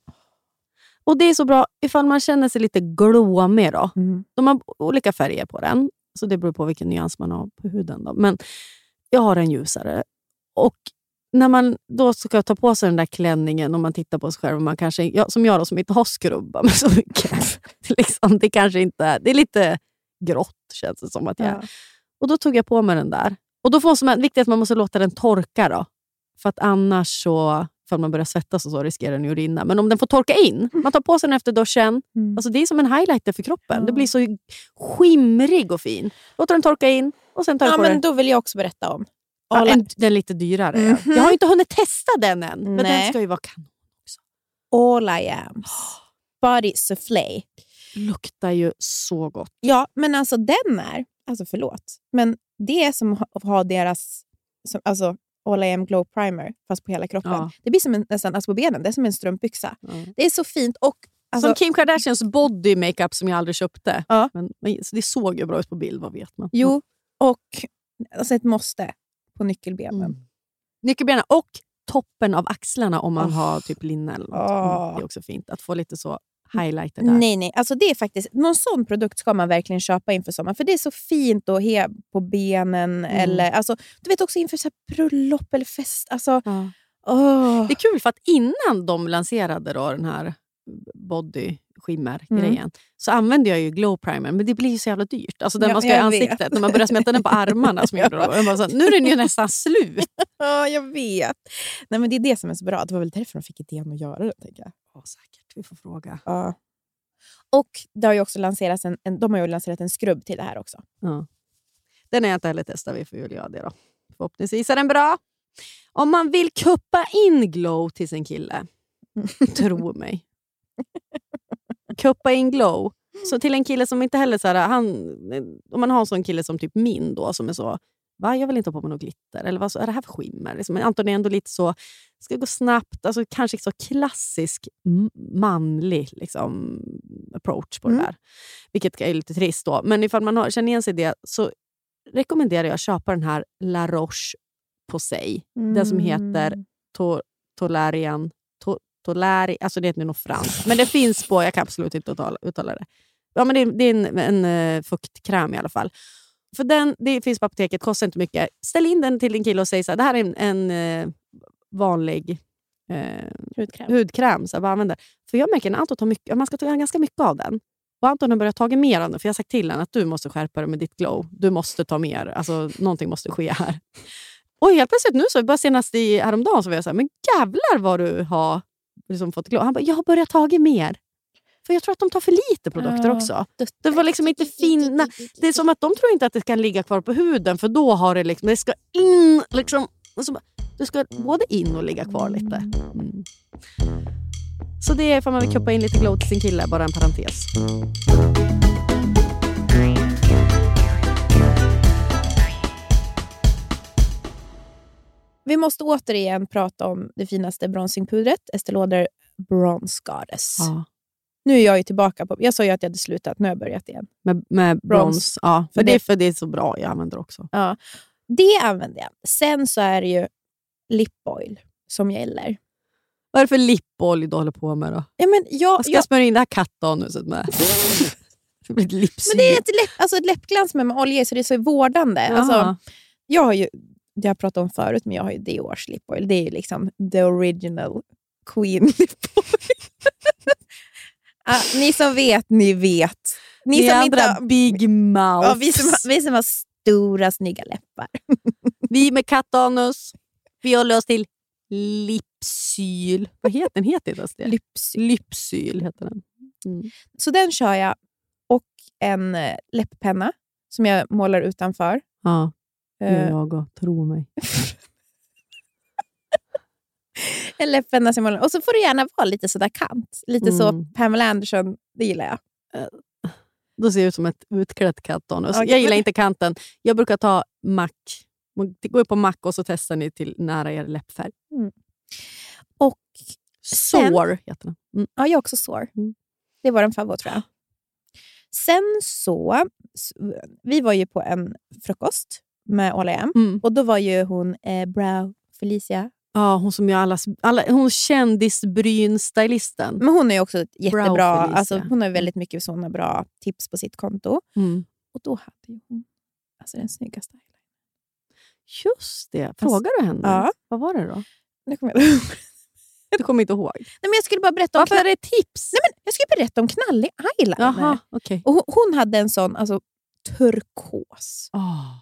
Och Det är så bra ifall man känner sig lite glåmig. Då. Mm. De har olika färger på den, så det beror på vilken nyans man har på huden. Då. Men jag har en ljusare. Och när man då ska ta på sig den där klänningen och man tittar på sig själv, och man kanske, ja, som jag då, som inte har skrubbat mig så mycket. det, är liksom, det, kanske inte, det är lite grått känns det som. att jag Ja. Och Då tog jag på mig den där Och då får man, viktigt att man måste låta den torka. Då. För att annars så, för man börjar svettas och så riskerar den ju att rinna. Men om den får torka in, man tar på sig den efter duschen. Mm. Alltså det är som en highlighter för kroppen. Ja. Det blir så skimrig och fin. Låter den torka in och sen tar du Ja, på men dig. då vill jag också berätta om. Ja, Alla- en, den lite dyrare. ja. Mhm. Jag har inte hunnit testa den än, men den Nej. ska ju vara kanon. All I Ams Body Soufflé. Luktar ju så gott. Ja, men alltså den är... Alltså förlåt, men det är som att ha deras... Som, alltså All I Am Glow Primer, fast på hela kroppen. Ja. Det blir som en, nästan alltså på benen, det är som en strumpbyxa. Det är så fint. och alltså, som Kim Kardashians body makeup som jag aldrig köpte. Ja. Men, men det såg ju bra ut på bild, vad vet man? Jo, och alltså ett måste på nyckelbenen. Mm. Nyckelbenen och toppen av axlarna om man Åh. har typ linne eller något. Mm, det är också fint att få lite så highlighter där. Nej, nej. Alltså det är faktiskt, någon sån produkt ska man verkligen köpa inför sommaren. För det är så fint att ha på benen. Mm. Eller, alltså, du vet också inför så bröllop eller fest. Alltså, Ja. åh. Det är kul för att innan de lanserade då den här body skimmer-grejen Mm. så använde jag ju glow primer, men det blir ju så jävla dyrt. Alltså den Ja, man ska ha i jag vet. ansiktet, när man börjar smälta den på armarna. Som jag gjorde då. Jag så, nu är den ju nästan slut. Ja, jag vet. Nej, men det är det som är så bra. Det var väl därför de fick idén att göra det. Tänker jag. Ja, säkert, vi får fråga. Ja. Och det har ju också lanserats en, en, de har ju lanserat en skrubb till det här också. Ja. Den har jag inte heller testat, vi får väl göra det då. Förhoppningsvis är den bra. Om man vill kuppa in glow till sin kille, tro mig. Kuppa in glow. Så till en kille som inte heller... Så här, han, om man har en sån kille som typ min då, som är så Va, jag vill inte ha på mig något glitter. Eller vad så, är det här för skimmer? Liksom, Anton är ändå lite så... ska gå snabbt. Alltså, kanske så klassisk manlig liksom, approach på Mm. det där. Vilket är lite trist då. Men ifall man har, känner igen sig i det så rekommenderar jag att köpa den här La Roche Posay. Den som heter Mm. to, Tolarian... To, Tolari, alltså det heter nog franskt. Men det finns på... Jag kan absolut inte uttala, uttala det. Ja, men det, är- det är en, en eh, fuktkräm i alla fall. För den, det finns på apoteket, kostar inte mycket. Ställ in den till din kille och säg så här, det här är en, en eh, vanlig eh, Hudkräm. hudkräm. Så jag bara använder. För jag märker när Anton tar mycket, man ska ta ganska mycket av den. Och Anton har börjat ta mer av den, för jag har sagt till honom att du måste skärpa dig med ditt glow. Du måste ta mer. Alltså, någonting måste ske här. Och helt plötsligt nu, så bara senast i häromdagen, så var jag så här, men jävlar vad du har liksom fått glow. Han bara, jag har börjat ta mer. För jag tror att de tar för lite produkter Ja. också. Det var liksom inte fina... Det är som att de tror inte att det kan ligga kvar på huden, för då har det liksom... Det ska in... Liksom, och så bara- det ska både in och ligga kvar lite. Mm. Så det är för man vill kuppa in lite glow till sin kille, bara en parentes. Vi måste återigen prata om det finaste bronzingpudret, Estée Lauder Bronze Goddess. Ja. Nu är jag ju tillbaka på... Jag sa ju att jag hade slutat, nu har jag börjat igen. Med, med Brons. brons. Ja, för Men det, det- för det är så bra. Jag använder också. Ja. Det använder jag. Sen så är det ju lip oil som gäller. Vad är det för lipolja du håller på med då? Ja, men jag, Vad ska jag, jag smörja in det här kattanuset med? det blir ett men det är ett, läpp, alltså ett läppglans med, med olja så det är så vårdande. Alltså, jag har ju, jag pratat om förut, men jag har ju Diors lip oil. Det är ju liksom the original queen lip oil. ah, ni som vet, ni vet. Ni Ni som andra inte har, big mouths. ja, vi, som, vi som har stora, snygga läppar. Vi med kattanus, vi håller oss till lipsyl. Vad heter den? Heter ens det? Lypsy. Lypsyl heter den. Mm. Så den kör jag. Och en eh, läpppenna som jag målar utanför. Ja, det jag och tro mig. en som jag målar. Och så får det gärna vara lite sådär kant. Lite så Mm. Pamela Anderson, det gillar jag. Då ser det ut som ett utklätt kattanus. Okej, Jag gillar inte kanten. Jag brukar ta Mac. Gå på Mac och så testar ni till nära er läppfärg. Och Sen- heter den. Mm. ja, jag är också sår. Mm. Det var en favorit tror jag. Sen så, vi var ju på en frukost med Ola M. Mm. Och då var ju hon eh, Brow Felicia. Ja, hon som gör alla, alla hon kändisbryn-stylisten. Men hon är också jättebra, alltså, hon har väldigt mycket såna bra tips på sitt konto. Mm. Och då hade hon alltså, den snyggaste. Just det. Frågar du henne? Ja. Vad var det då? Nu kommer jag, Nej, Du kommer inte ihåg? men jag skulle bara berätta om, Varför är det tips? Nej, men jag skulle berätta om knallig eyeliner. Jaha, okej. Och hon, hon hade en sån alltså, turkos.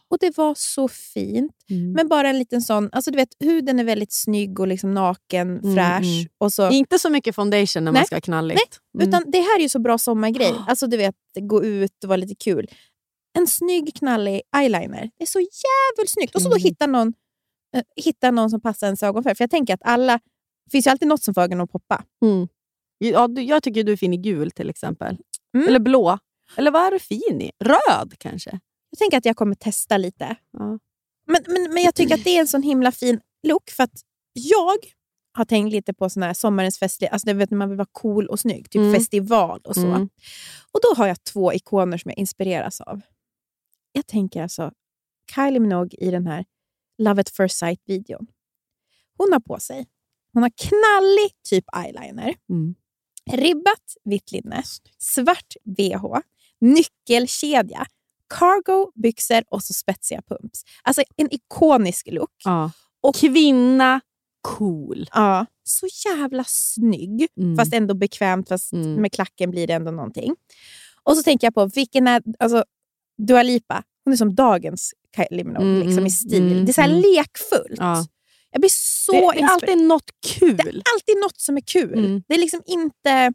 Och det var så fint. Mm. Men bara en liten sån, alltså du vet huden är väldigt snygg och liksom naken, Mm, fräsch. mm. Och så, Inte så mycket foundation när man Nej. ska ha knalligt. Mm. Utan det här är ju så bra sommargrej. Alltså du vet, gå ut och vara lite kul. En snygg knallig eyeliner. Det är så jävligt snyggt. Och så då Mm. hitta någon, eh, hitta någon som passar ens ögonfärg. För jag tänker att alla, det finns ju alltid något som får ögonen att poppa. Ja, jag tycker du är fin i gul till exempel. Eller blå. Eller vad är du fin i? Röd kanske? Jag tänker att jag kommer testa lite. Ja. Men, men, men jag tycker att det är en sån himla fin look. För att jag har tänkt lite på sån här sommarens festlig, alltså det vet när man vill vara cool och snygg. Typ Mm. festival och så. Mm. Och då har jag två ikoner som jag inspireras av. Jag tänker alltså Kylie Minogue i den här Love at first sight-videon. Hon har på sig hon har knallig typ eyeliner, Mm. ribbat vitt linne, svart bh, nyckelkedja, cargo, byxor och så spetsiga pumps. Alltså en ikonisk look. Ja. Och- Kvinna, cool. Ja, så jävla snygg, Mm. fast ändå bekvämt. Fast Mm. med klacken blir det ändå någonting. Och så tänker jag på, vilken är... Alltså, Dua Lipa, hon är som dagens Kylie Minogue Mm, liksom, mm, i stil. mm, det är så här mm. lekfullt. Ja. Jag blir så det, det är alltid något kul. Det är alltid något som är kul. Det är liksom inte...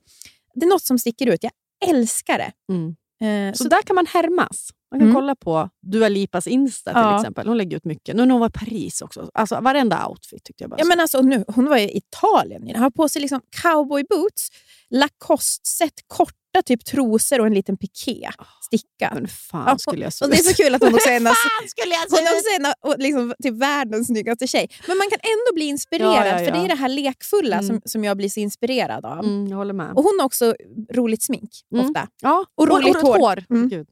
Det är något som sticker ut. Jag älskar det. Mm. Eh, Så, så, där kan man härmas. Man kan Mm. kolla på Dua Lipas Insta till Ja. exempel. Hon lägger ut mycket. Nu när hon var i Paris också. Alltså, varenda outfit tyckte jag bara ja, men alltså, nu, hon var i Italien. Hon har på sig liksom cowboy boots, Lacoste-set, korta typ trosor och en liten piké. Sticka. Men fan Ja, skulle jag se Och det är så kul att hon också är en av, skulle jag hon är också en av och liksom, typ världens snyggaste tjej. Men man kan ändå bli inspirerad, Ja, ja, för det är det här lekfulla Mm. som, som jag blir så inspirerad av. Mm, jag håller med. Och Hon har också roligt smink, Mm. ofta. ja. och roligt rött hår. Mm.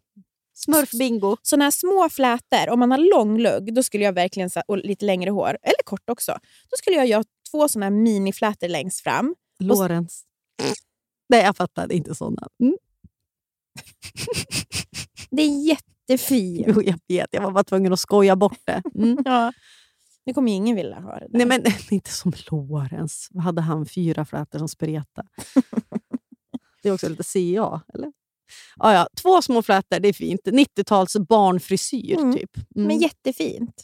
Smurf-bingo. Såna här små flätor, om man har lång lugg, då skulle jag verkligen, och lite längre hår, eller kort också, då skulle jag göra två såna här miniflätor längst fram. Lorentz. Nej, jag fattade inte sådana. Mm. Det är jättefint. Jo, jag vet, jag var bara tvungen att skoja bort det. Mm. Ja. Det kommer ingen vilja ha. Det där. Nej, men inte som Lorentz. Vad hade han fyra flätor som spretade? Det är också lite CA, eller? Ja, ja. Två små flätor, det är fint. 90-tals barnfrisyr, Mm. typ. Mm. Men jättefint.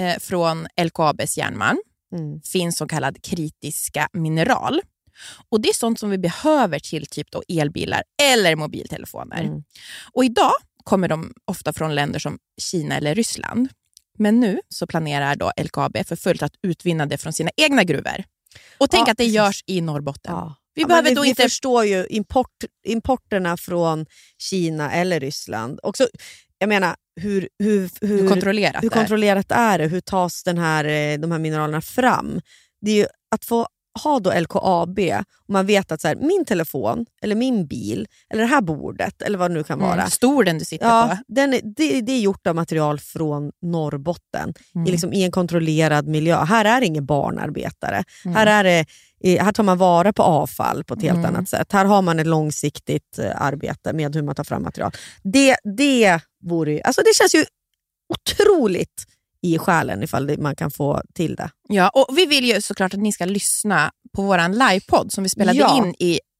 eh, från LKABs järnmalm Mm. finns så kallad kritiska mineral. Och Det är sånt som vi behöver till typ då elbilar eller mobiltelefoner. Mm. Och Idag kommer de ofta från länder som Kina eller Ryssland. Men nu så planerar då LKAB för fullt att utvinna det från sina egna gruvor. Och tänk Ja, att det görs i Norrbotten. Ja. Vi Ja, behöver vi, då vi inte... förstår ju import, importerna från Kina eller Ryssland. Också, jag menar, hur, hur, hur, Hur kontrollerat hur det är. kontrollerat är det? Hur tas den här, eh, de här mineralerna fram? Det är ju att få ha då LKAB och man vet att så här, min telefon, eller min bil, eller det här bordet, eller vad det nu kan vara. Mm, stor den du sitter Ja, på. den det, det är gjort av material från Norrbotten Mm. i, liksom, i en kontrollerad miljö. Här är det ingen barnarbetare. Mm. Här, är det, här tar man vara på avfall på ett helt Mm. annat sätt. Här har man ett långsiktigt eh, arbete med hur man tar fram material. Det, det, vore, ju- alltså det känns ju otroligt i själen ifall man kan få till det. Ja, och vi vill ju såklart att ni ska lyssna på vår livepodd som vi spelade Ja. in i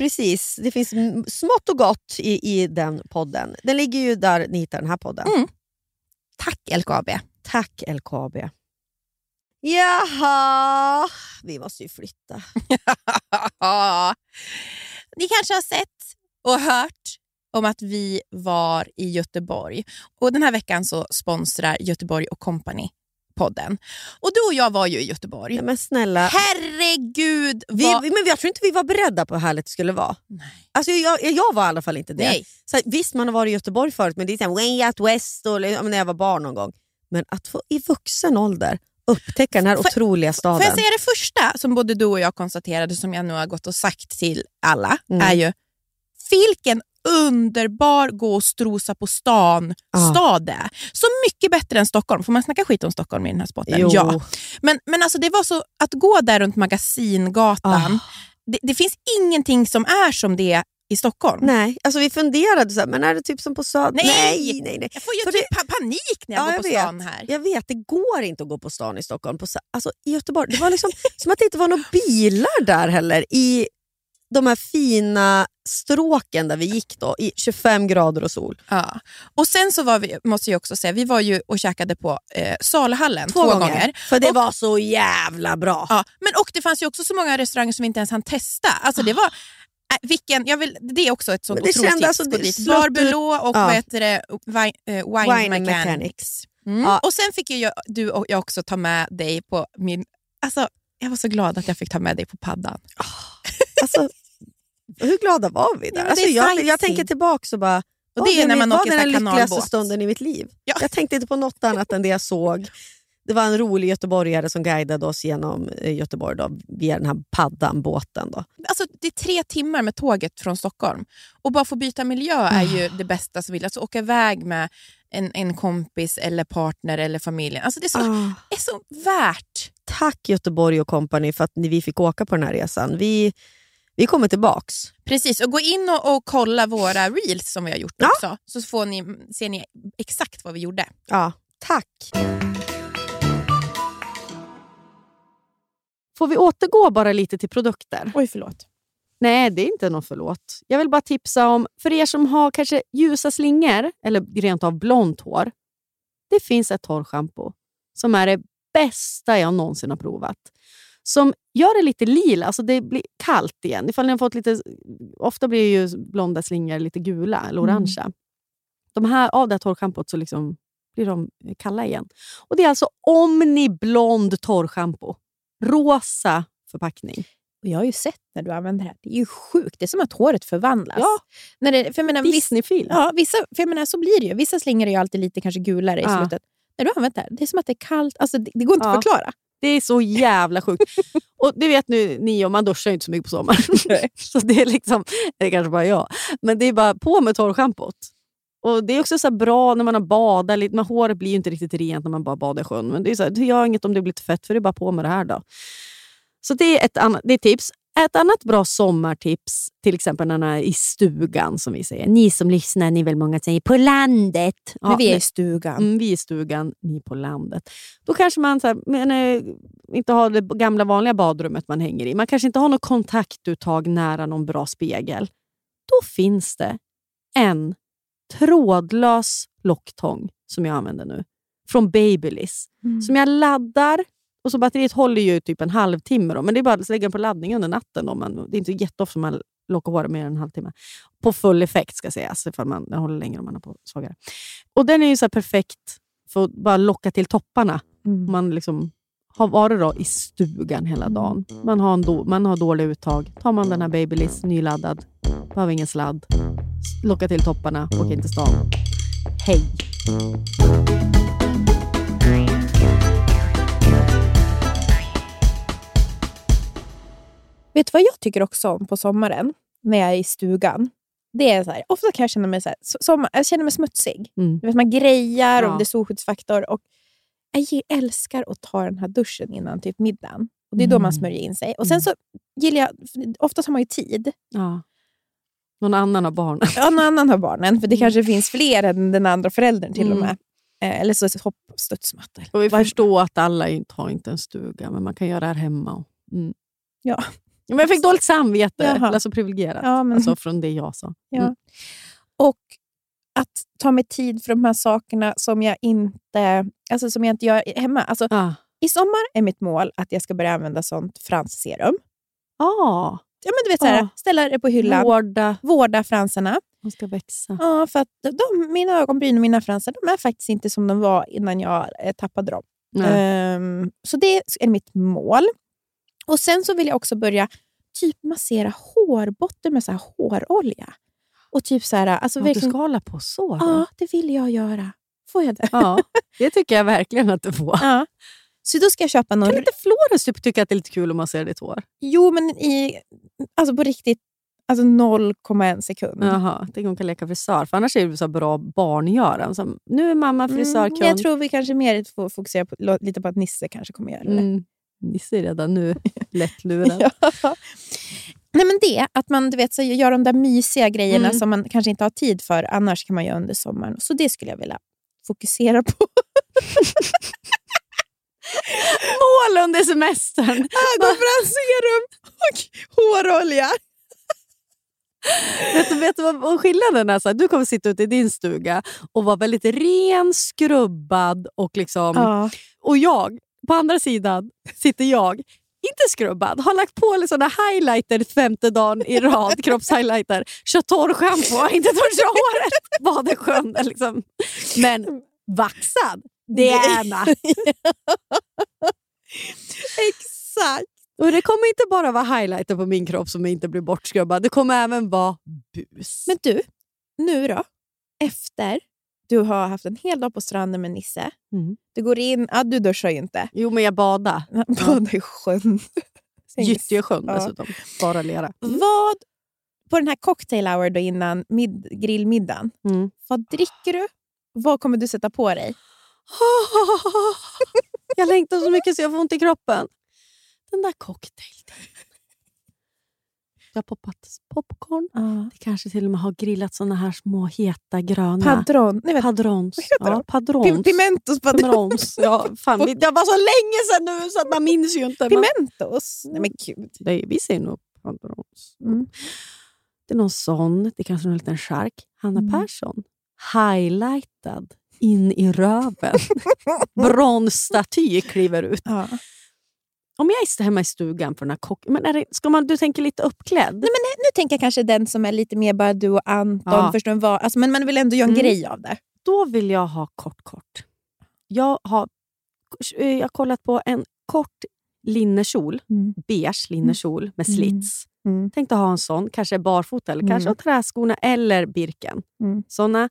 precis. Det finns smått och gott i, i den podden. Den ligger ju där ni hittar den här podden. Mm. Tack LKAB. Tack LKAB. Jaha, vi måste ju flytta. Ni kanske har sett och hört om att vi var i Göteborg. Och Den här veckan så sponsrar Göteborg och Company podden. Och Du och jag var ju i Göteborg. Ja, men snälla, Herregud! vi, vad... men jag tror inte vi var beredda på hur härligt det skulle vara. Nej. Alltså, jag, jag var i alla fall inte det. Nej. Så här, visst, man har varit i Göteborg förut, men det är så här, way out west och, när jag var barn någon gång. Men att få i vuxen ålder upptäcka den här Får- otroliga staden. Får jag säga det första som både du och jag konstaterade, som jag nu har gått och sagt till alla, Mm. är ju vilken underbar gå och strosa på stan Ja. stad det är. Så mycket bättre än Stockholm. Får man snacka skit om Stockholm i den här spotten? Jo. Ja. Men, men alltså det var så att gå där runt Magasingatan, Ah. det, det finns ingenting som är som det i Stockholm. Nej, alltså vi funderade, så här, men är det typ som på Söder? Nej! nej, nej. nej. Jag får ju typ pa- panik när jag Ja, går på jag stan vet. här. Jag vet, det går inte att gå på stan i Stockholm. På, alltså, I Göteborg, det var liksom som att det inte var några bilar där heller. I de här fina stråken där vi gick då, i 25 grader och sol. Ja. Och sen så var vi, måste jag också säga, vi var ju och käkade på eh, Salhallen två, gånger. För det Och- var så jävla bra. Ja, men och det fanns ju också så många restauranger som vi inte ens hann testa. Alltså det var, äh, vilken, jag vill, det är också ett sånt otroligt tips. alltså, det dit. slått Bar Belot och Ja. vad heter det, wine, eh, wine, Wine Mechanics. Mechanics. Mm. Ja. Och sen fick ju jag, du och jag också ta med dig på min... Alltså, jag var så glad att jag fick ta med dig på paddan. Alltså, hur glada var vi Ja, där? men alltså, jag, jag tänker tillbaka och bara, Och det är när man åker den lyckligaste stunden i mitt liv. Ja. Jag tänkte inte på något annat än det jag såg. Det var en rolig göteborgare som guidade oss genom eh, Göteborg då, via den här paddan, båten. Då. Alltså, det är tre timmar med tåget från Stockholm. Och bara få byta miljö är ju det bästa som vill. Alltså åka iväg med en, en kompis eller partner eller familjen. Alltså, det är så, Ah. är så värt. Tack Göteborg och kompani för att vi fick åka på den här resan. Vi, vi kommer tillbaks. Precis, och gå in och, och kolla våra reels som vi har gjort Ja. också. Så får ni, ser ni exakt vad vi gjorde. Ja, tack. Får vi återgå bara lite till produkter? Oj, förlåt. Nej, det är inte något förlåt. Jag vill bara tipsa om, för er som har kanske ljusa slingor eller rent av blont hår. Det finns ett torrschampo som är det bästa jag någonsin har provat. Som gör det lite lila, alltså det blir kallt igen. Ifall ni har fått lite, ofta blir ju blonda slingor lite gula eller orangea. De här, av det här torrschampot så liksom blir de kalla igen. Och Det är alltså Omni Blond torrschampo. Rosa förpackning. Och jag har ju sett när du använder det här. Det är ju sjukt. Det är som att håret förvandlas. Ja. När det, för menar, Disneyfilm. ja, vissa, för menar, så blir det ju. Vissa slingor är ju alltid lite kanske gulare i Ja. slutet. När du använt det här, det är som att det är kallt. Alltså, det, det går inte Ja. att förklara. Det är så jävla sjukt. och det vet nu ni om, man duschar ju inte så mycket på sommaren. så det är liksom, det är kanske bara jag. Men det är bara på med torrschampot. Och Det är också så bra när man har badat. lite, Men håret blir ju inte riktigt rent när man bara badar i sjön. Men det, är så här, det gör inget om det blir lite fett, för det är bara på med det här. då. Så det är ett annat det är tips. Ett annat bra sommartips, till exempel när man är i stugan, som vi säger. Ni som lyssnar, ni är väl många som säger på landet. Ja, Men vi är i stugan. Mm, vi i stugan, ni på landet. Då kanske man så här, men, eh, inte har det gamla vanliga badrummet man hänger i. Man kanske inte har något kontaktuttag nära någon bra spegel. Då finns det en trådlös locktång som jag använder nu. Från Babyliss. Mm. Som jag laddar. Och så Batteriet håller ju typ en halvtimme. Då, men det är bara att lägga den på laddning under natten. Då. Man, det är inte jätteofta man lockar håret mer än en halvtimme. På full effekt ska sägas. Ifall man, den håller längre om man har på svagare. Och Den är ju så perfekt för att bara locka till topparna. Mm. Man liksom har varit då i stugan hela dagen. Man har, en do, man har dåliga uttag. Tar man den här Babyliss nyladdad, behöver ingen sladd, locka till topparna, åker in till stan. Hej! Vet du vad jag tycker också om på sommaren, när jag är i stugan? Det är så här, ofta kan jag känna mig, så här, so- sommar, jag känner mig smutsig. Mm. Du vet, man grejar Ja. och det är solskyddsfaktor. Och jag älskar att ta den här duschen innan typ middagen. Och Det är då Mm. man smörjer in sig. Och Sen så gillar jag, oftast har man ju tid. Ja. Någon annan har barn. Ja, någon annan har barnen, för det kanske finns fler än den andra föräldern till och Mm. med. Eh, eller så hopp studsmatta. Och vi förstår att alla inte har inte en stuga, men man kan göra det här hemma. Mm. Ja. Men jag fick dåligt samvete. Jaha. Eller så privilegierat. Ja, men- Alltså från det jag sa. Ja. Mm. Och att ta mig tid för de här sakerna som jag inte, alltså som jag inte gör hemma. Alltså, Ah. I sommar är mitt mål att jag ska börja använda sånt fransserum. Ah, Ja, men du vet, så här, Ja. Ställa det på hyllan, vårda. vårda fransarna. De ska växa. Ja, för att de, mina ögonbryn och mina fransar de är faktiskt inte som de var innan jag eh, tappade dem. Ehm, så det är mitt mål. Och Sen så vill jag också börja typ massera hårbotten med så här hårolja. Och typ så här, alltså Ja, du verkligen, ska hålla på så? då? Ja, det vill jag göra. Får jag det? Ja, det tycker jag verkligen att du får. Ja. Så då ska jag köpa någon... Kan inte Florens typ tycka att det är lite kul att massera ditt hår? Jo, men i, alltså på riktigt, alltså 0,1 sekund. Jaha, tänk hon kan leka frisör. För annars är det så bra barngöran. Som, nu är mamma frisörkund. Mm, jag tror vi kanske mer får fokusera på, lite på att Nisse kanske kommer göra det. Mm. Nisse är redan nu lättlurad. Ja. Nej, men det, att man du vet, så gör de där mysiga grejerna Mm. som man kanske inte har tid för annars kan man göra under sommaren. Så det skulle jag vilja fokusera på. Mål under semestern! Ögonbrandsserum och hårolja. vet, du, vet du vad vad skillnaden är? Så här, du kommer sitta ute i din stuga och vara väldigt ren, skrubbad och liksom... Ja. Och jag, på andra sidan, sitter jag, inte skrubbad, har lagt på såna highlighter femte dagen i rad, kroppshighlighter, kör torrschampo, inte törstat håret, bad i sjön. Liksom. Men vaxad, det är Anna. Exakt. Och det kommer inte bara vara highlighter på min kropp som inte blir bortskrubbad, det kommer även vara bus. Men du, nu då? Efter du har haft en hel dag på stranden med Nisse. Mm. Du går in, ja, du duschar ju inte. Jo, men jag badade. Badar i sjön. Gyttjesjön Ja. dessutom. Bara lera. Vad, på den här cocktail hour då innan mid, grillmiddagen, Mm. vad dricker du? Vad kommer du sätta på dig? Jag längtar så mycket så jag får ont i kroppen. Den där cocktailtiden. Jag har poppat popcorn. Det kanske till och med har grillat såna här små heta gröna. Padron. Nej, Padrons. Vad Ja, padrons. Pim- Pimentos padron. Pimentos. Ja, fan, det var så länge sedan nu så att man minns ju inte. men- Pimentos? Nej men gud. Nej, vi säger nog padrons. Mm. Det är någon sån. Det är kanske någon liten chark. Hanna Mm. Persson. Highlightad in i röven. Bronsstaty kliver ut. Ja. Om jag är hemma i stugan på den här kock... Men är det, ska man, du tänker lite uppklädd? Nej, men nu tänker jag kanske den som är lite mer bara du och Anton. Ja. Förstår vad? Alltså, men man vill ändå göra en Mm. grej av det. Då vill jag ha kort, kort. Jag har, eh, jag har kollat på en kort linnekjol. Mm. Beige linnekjol med Mm. slits. Mm. Tänkte ha en sån, kanske barfota eller Mm. kanske träskorna eller birken. Mm. Såna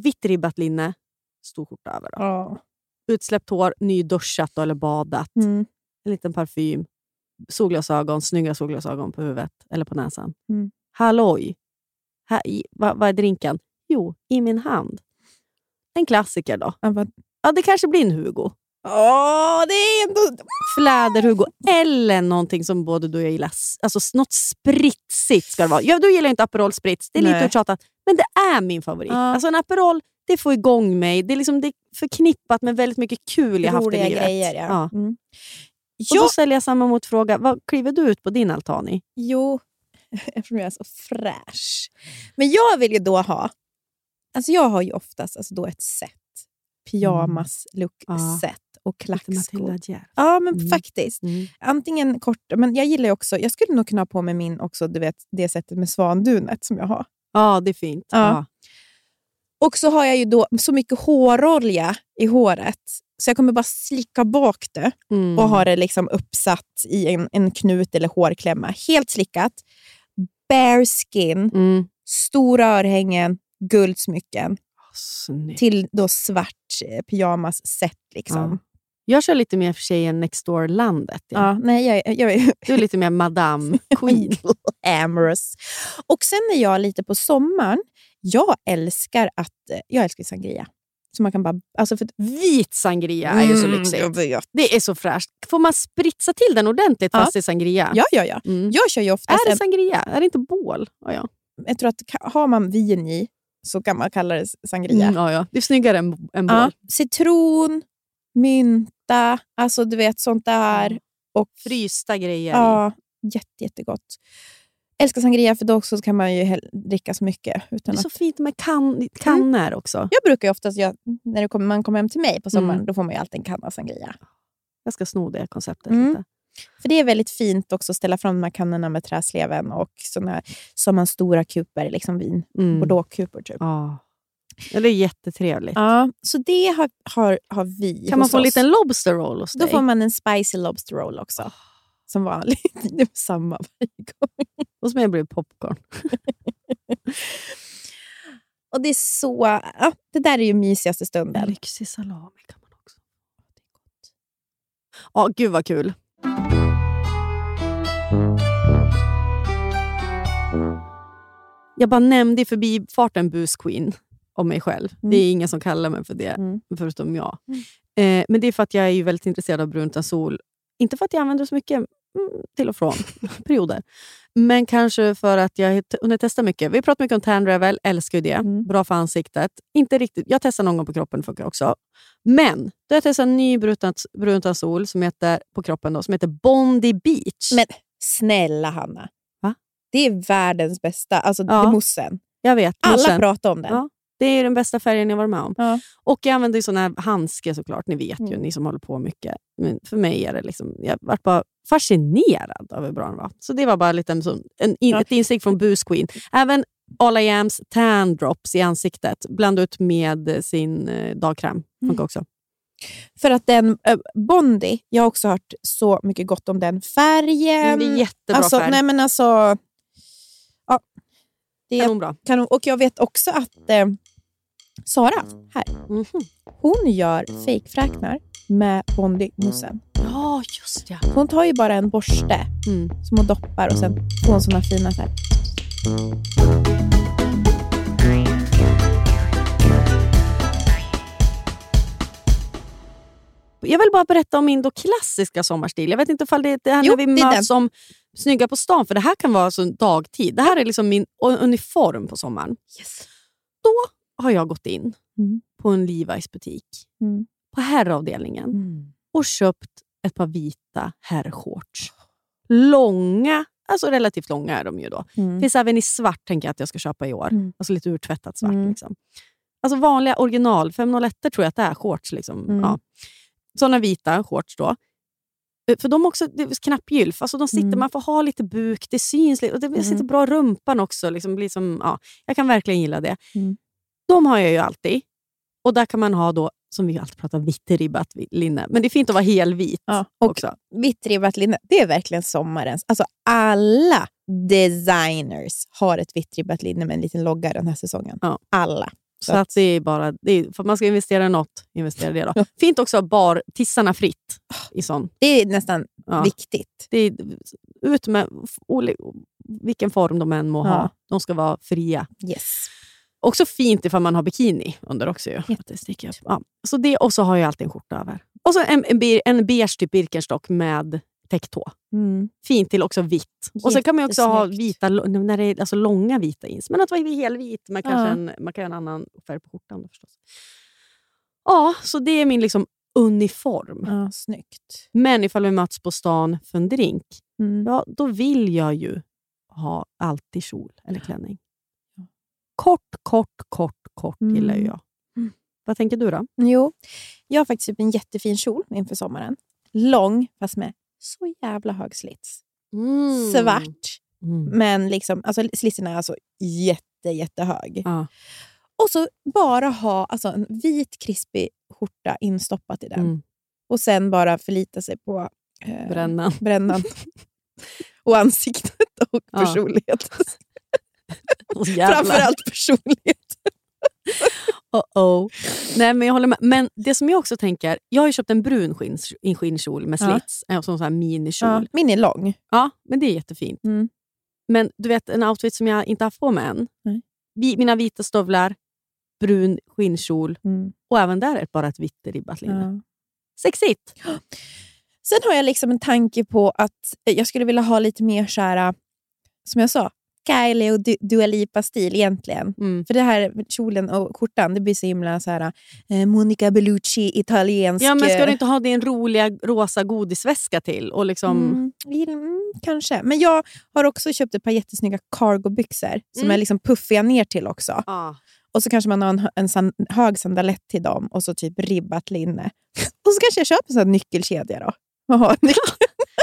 vitt ribbat linne, stor skjorta över. Då. Ja. Utsläppt hår, nyduschat eller badat. Mm. En liten parfym. Solglasögon, snygga solglasögon på huvudet eller på näsan. Mm. Halloj! Här, i, vad, vad är drinken? Jo, i min hand. En klassiker då. Ja, det kanske blir en Hugo. Åh, det är ändå... Fläder-Hugo. Eller någonting som både du och jag gillar. Alltså något spritsigt ska det vara. Ja, du gillar inte Aperol Spritz. Det är lite Nej. uttjatat. Men det är min favorit. Ja. Alltså en Aperol, det får igång mig. Det är, liksom, det är förknippat med väldigt mycket kul jag haft i livet. grejer. Ja. Ja. Mm. Och då ställer jag samma motfråga. Vad kliver du ut på din altan i? Jo, eftersom jag är så fräsch. Men jag vill ju då ha... Alltså jag har ju oftast alltså då ett set. Pyjamas-look-set och Lite klackskor. Ja, men Mm. faktiskt. Mm. Antingen kort, men jag gillar också, jag skulle nog kunna ha på mig min också, du vet, det sättet med svandunet som jag har. Ja, det är fint. Ja. Ja. Och så har jag ju då så mycket hårolja i håret, så jag kommer bara slicka bak det Mm. och ha det liksom uppsatt i en, en knut eller hårklämma. Helt slickat. Bare skin, Mm. stora örhängen, guldsmycken Snyggt. till då svart eh, pyjamas-set. Liksom. Jag kör lite mer för tjejen Next Door-landet. Ja. Ja. nej, jag, jag är Du är lite mer Madame Queen. amorous. Och sen är jag lite på sommaren, jag älskar att eh, jag älskar sangria. Så man kan bara... Alltså för, Vit sangria är ju så Mm, lyxigt. vet. Det är så fräscht. Får man spritsa till den ordentligt Ja. fast det är sangria? Ja, ja, ja. Mm. Jag kör ju oftast... Är det sangria? Är det inte bål? Ja, ja. jag tror att har man vin i så kan man kalla det sangria. Mm, ja, ja. Det är snyggare än, än bål. Ja, citron, mynta, alltså du vet sånt där. Och Frysta grejer. ja, jätte, jättegott. Älskar sangria för då också kan man ju dricka så mycket. Det Utan är att, så fint med kan, kannor också. jag brukar ju oftast, göra- när det kommer, man kommer hem till mig på sommaren, Mm. då får man ju alltid en kanna sangria. Jag ska sno det konceptet Mm. lite. För det är väldigt fint också att ställa fram de här kannorna med träsleven och såna, som en stora kuper, liksom vin. Mm. Bordeaux-kupor typ. Ja. Ja, det är jättetrevligt. Ja, så det har, har, har vi Kan man få en liten lobster roll hos Då dig? får man en spicy lobster roll också. Som vanligt. Det är samma varje gång. Hos mig blir det popcorn. Och det är så... Ja, det där är ju mysigaste En stunden. lyxig salami kan man också. Ja, gud vad kul. Jag bara nämnde i förbifarten Booze Queen om mig själv. Det är ingen som kallar mig för det, Mm. förutom jag. Eh, men det är för att jag är ju väldigt intresserad av brunt utan sol. Inte för att jag använder det så mycket, mm, till och från, perioder. Men kanske för att jag hunnit testa mycket. Vi pratar mycket om tan revel, älskar ju det. Mm. Bra för ansiktet. Inte riktigt, jag testar någon gång på kroppen, funkar också. Men då har jag testat en ny brunt brun sol som heter, på kroppen då, som heter Bondi Beach. Men snälla Hanna. Va? Det är världens bästa. Alltså Ja. mossen. jag vet, Alla mossen. pratar om den. Ja. Det är den bästa färgen jag varit med om. Ja. Och jag använder ju sån här handske såklart. Ni vet ju, Mm. ni som håller på mycket. Men för mig är det liksom, jag var bara fascinerad av hur bra den var. Så det var bara lite en, en, Ja. ett insikt från Booze Queen. Även All I Ams tan drops i ansiktet. Blanda ut med sin eh, dagkräm. Funkar också. För att den äh, Bondi, jag har också hört så mycket gott om den färgen. Men det är jättebra alltså, färg. Nej, men alltså, ja, det är Kanonbra. kanon. Och jag vet också att eh, Sara, här, Mhm. hon gör fejkfräknar med Bondi-moussen. Ja, just ja. Hon tar ju bara en borste Mm. som hon doppar och sen får hon såna fina så här. Jag vill bara berätta om min då klassiska sommarstil. Jag vet inte ifall det det här Jo, när vi det möts som snygga på stan, för det här kan vara alltså dagtid. Det här är liksom min uniform på sommaren. Då har jag gått in Mm. på en Levi's butik Mm. på herravdelningen och köpt ett par vita herrshorts. Långa, alltså relativt långa är de ju då. Mm. Finns även i svart tänker jag att jag ska köpa i år. Mm. Alltså lite urtvättat svart. Mm. Liksom. Alltså vanliga original 501 tror jag att det är shorts. Liksom. Mm. Ja. Såna vita shorts då. Eh, För de är också det är knappgylf. Alltså de sitter, Mm. Man får ha lite buk, det syns. Och det Mm. sitter bra i rumpan också. Liksom, blir som, ja, jag kan verkligen gilla det. Mm. De har jag ju alltid. Och där kan man ha, då, som vi alltid pratar om, vitt ribbat linne. Men det är fint att vara helvit Ja, och också. Vitt ribbat linne, det är verkligen sommarens. Alltså alla designers har ett vitt ribbat linne med en liten logga den här säsongen. Ja. Alla. Så att det är bara, det är, för att man ska investera i något, investera i det då. Fint också att bar tissarna fritt i sån. Det är nästan Ja. viktigt. Det är, ut med vilken form de än må ha. De ska vara fria. Yes. Också fint ifall man har bikini under också. Ju. Att det sticker upp. Ja. Så det, och så har jag alltid en skjorta över. Och så en, en, en beige typ Birkenstock med täcktå. Mm. Fint till också vitt. Och sen kan man också ha vita, när det är alltså långa vita jeans. Men att vara helvit, med kanske Ja. en, man kan ha en annan färg på skjortan förstås. Ja, så det är min liksom uniform. Ja, snyggt. Men ifall vi möts på stan för en drink, Mm. ja, då vill jag ju ha alltid kjol eller klänning. Kort, kort, kort, kort gillar ju Mm. jag. Vad tänker du då? Jo, jag har faktiskt en jättefin kjol inför sommaren. Lång, fast med så jävla hög slits. Svart, Mm. men liksom, alltså, slitsen är alltså jätte, jättehög. Ja. Och så bara ha alltså, en vit krispig skjorta instoppat i den. Mm. Och sen bara förlita sig på eh, Brännan. brännan. och ansiktet och Ja. jävlar. Framförallt personlighet. Oh-oh. Nej, men jag håller med. Men det som jag också tänker, jag har köpt en brun skins, en skinkjol med Ja. slits, ja. som sån här minikjol. Ja, Ja. min är lång. men det är jättefint. Mm. Men du vet, en outfit som jag inte haft på mig än. Vi, mina vita stövlar, brun skinnkjol Mm. och även där är bara ett vitt ribbat linne. Ja. Sexigt! Sen har jag liksom en tanke på att jag skulle vilja ha lite mer så här, som jag sa, Kylie och Du- Dua Lipa-stil egentligen. Mm. För det här kjolen och skjortan, det blir så himla så här, eh, Monica Bellucci, italiensk... Ja, men ska eh, du inte ha din roliga rosa godisväska till? Och liksom, Mm, mm, kanske. Men jag har också köpt ett par jättesnygga cargobyxor som Mm. är liksom puffiga ner till också. ja. Och så kanske man har en, en san, hög sandalett till dem och så typ ribbat linne. Och så kanske jag köper en sån här nyckelkedja då. Och nyckel.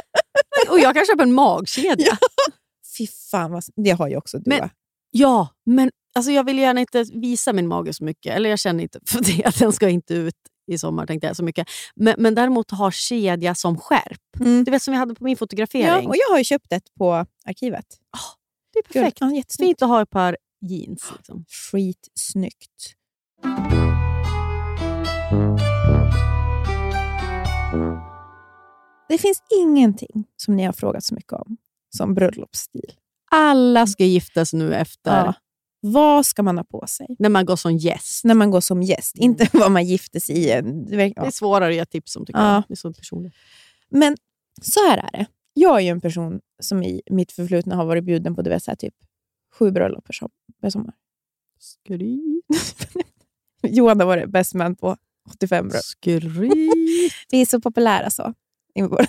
Och jag kan köpa en magkedja. Fy fan, vad, det har ju också du Men- va? Ja, men alltså jag vill gärna inte visa min mage så mycket. Eller jag känner inte för det. att Den ska inte ut i sommar tänkte jag så mycket. Men, men däremot ha kedja som skärp. Mm. Du vet som vi hade på min fotografering. Ja, och jag har ju köpt ett på arkivet. det är perfekt. Ja. Fint att ha ett par jeans. Liksom. Skitsnyggt. Det finns ingenting som ni har frågat så mycket om som bröllopsstil. Alla ska giftas nu efter Ja. Vad ska man ha på sig när man går som gäst. när man går som gäst? Inte vad man gifter sig i. en- det verkar- Det är svårare att ge tips om tycker Ja. jag. Det är så personligt. Men så här är det. Jag är ju en person som i mitt förflutna har varit bjuden på du vet, så här, typ sju bröllop per som- per sommar. Skryt. Johan har varit best man på 85 bröllop. Skryt. Vi är så populära så. i vår-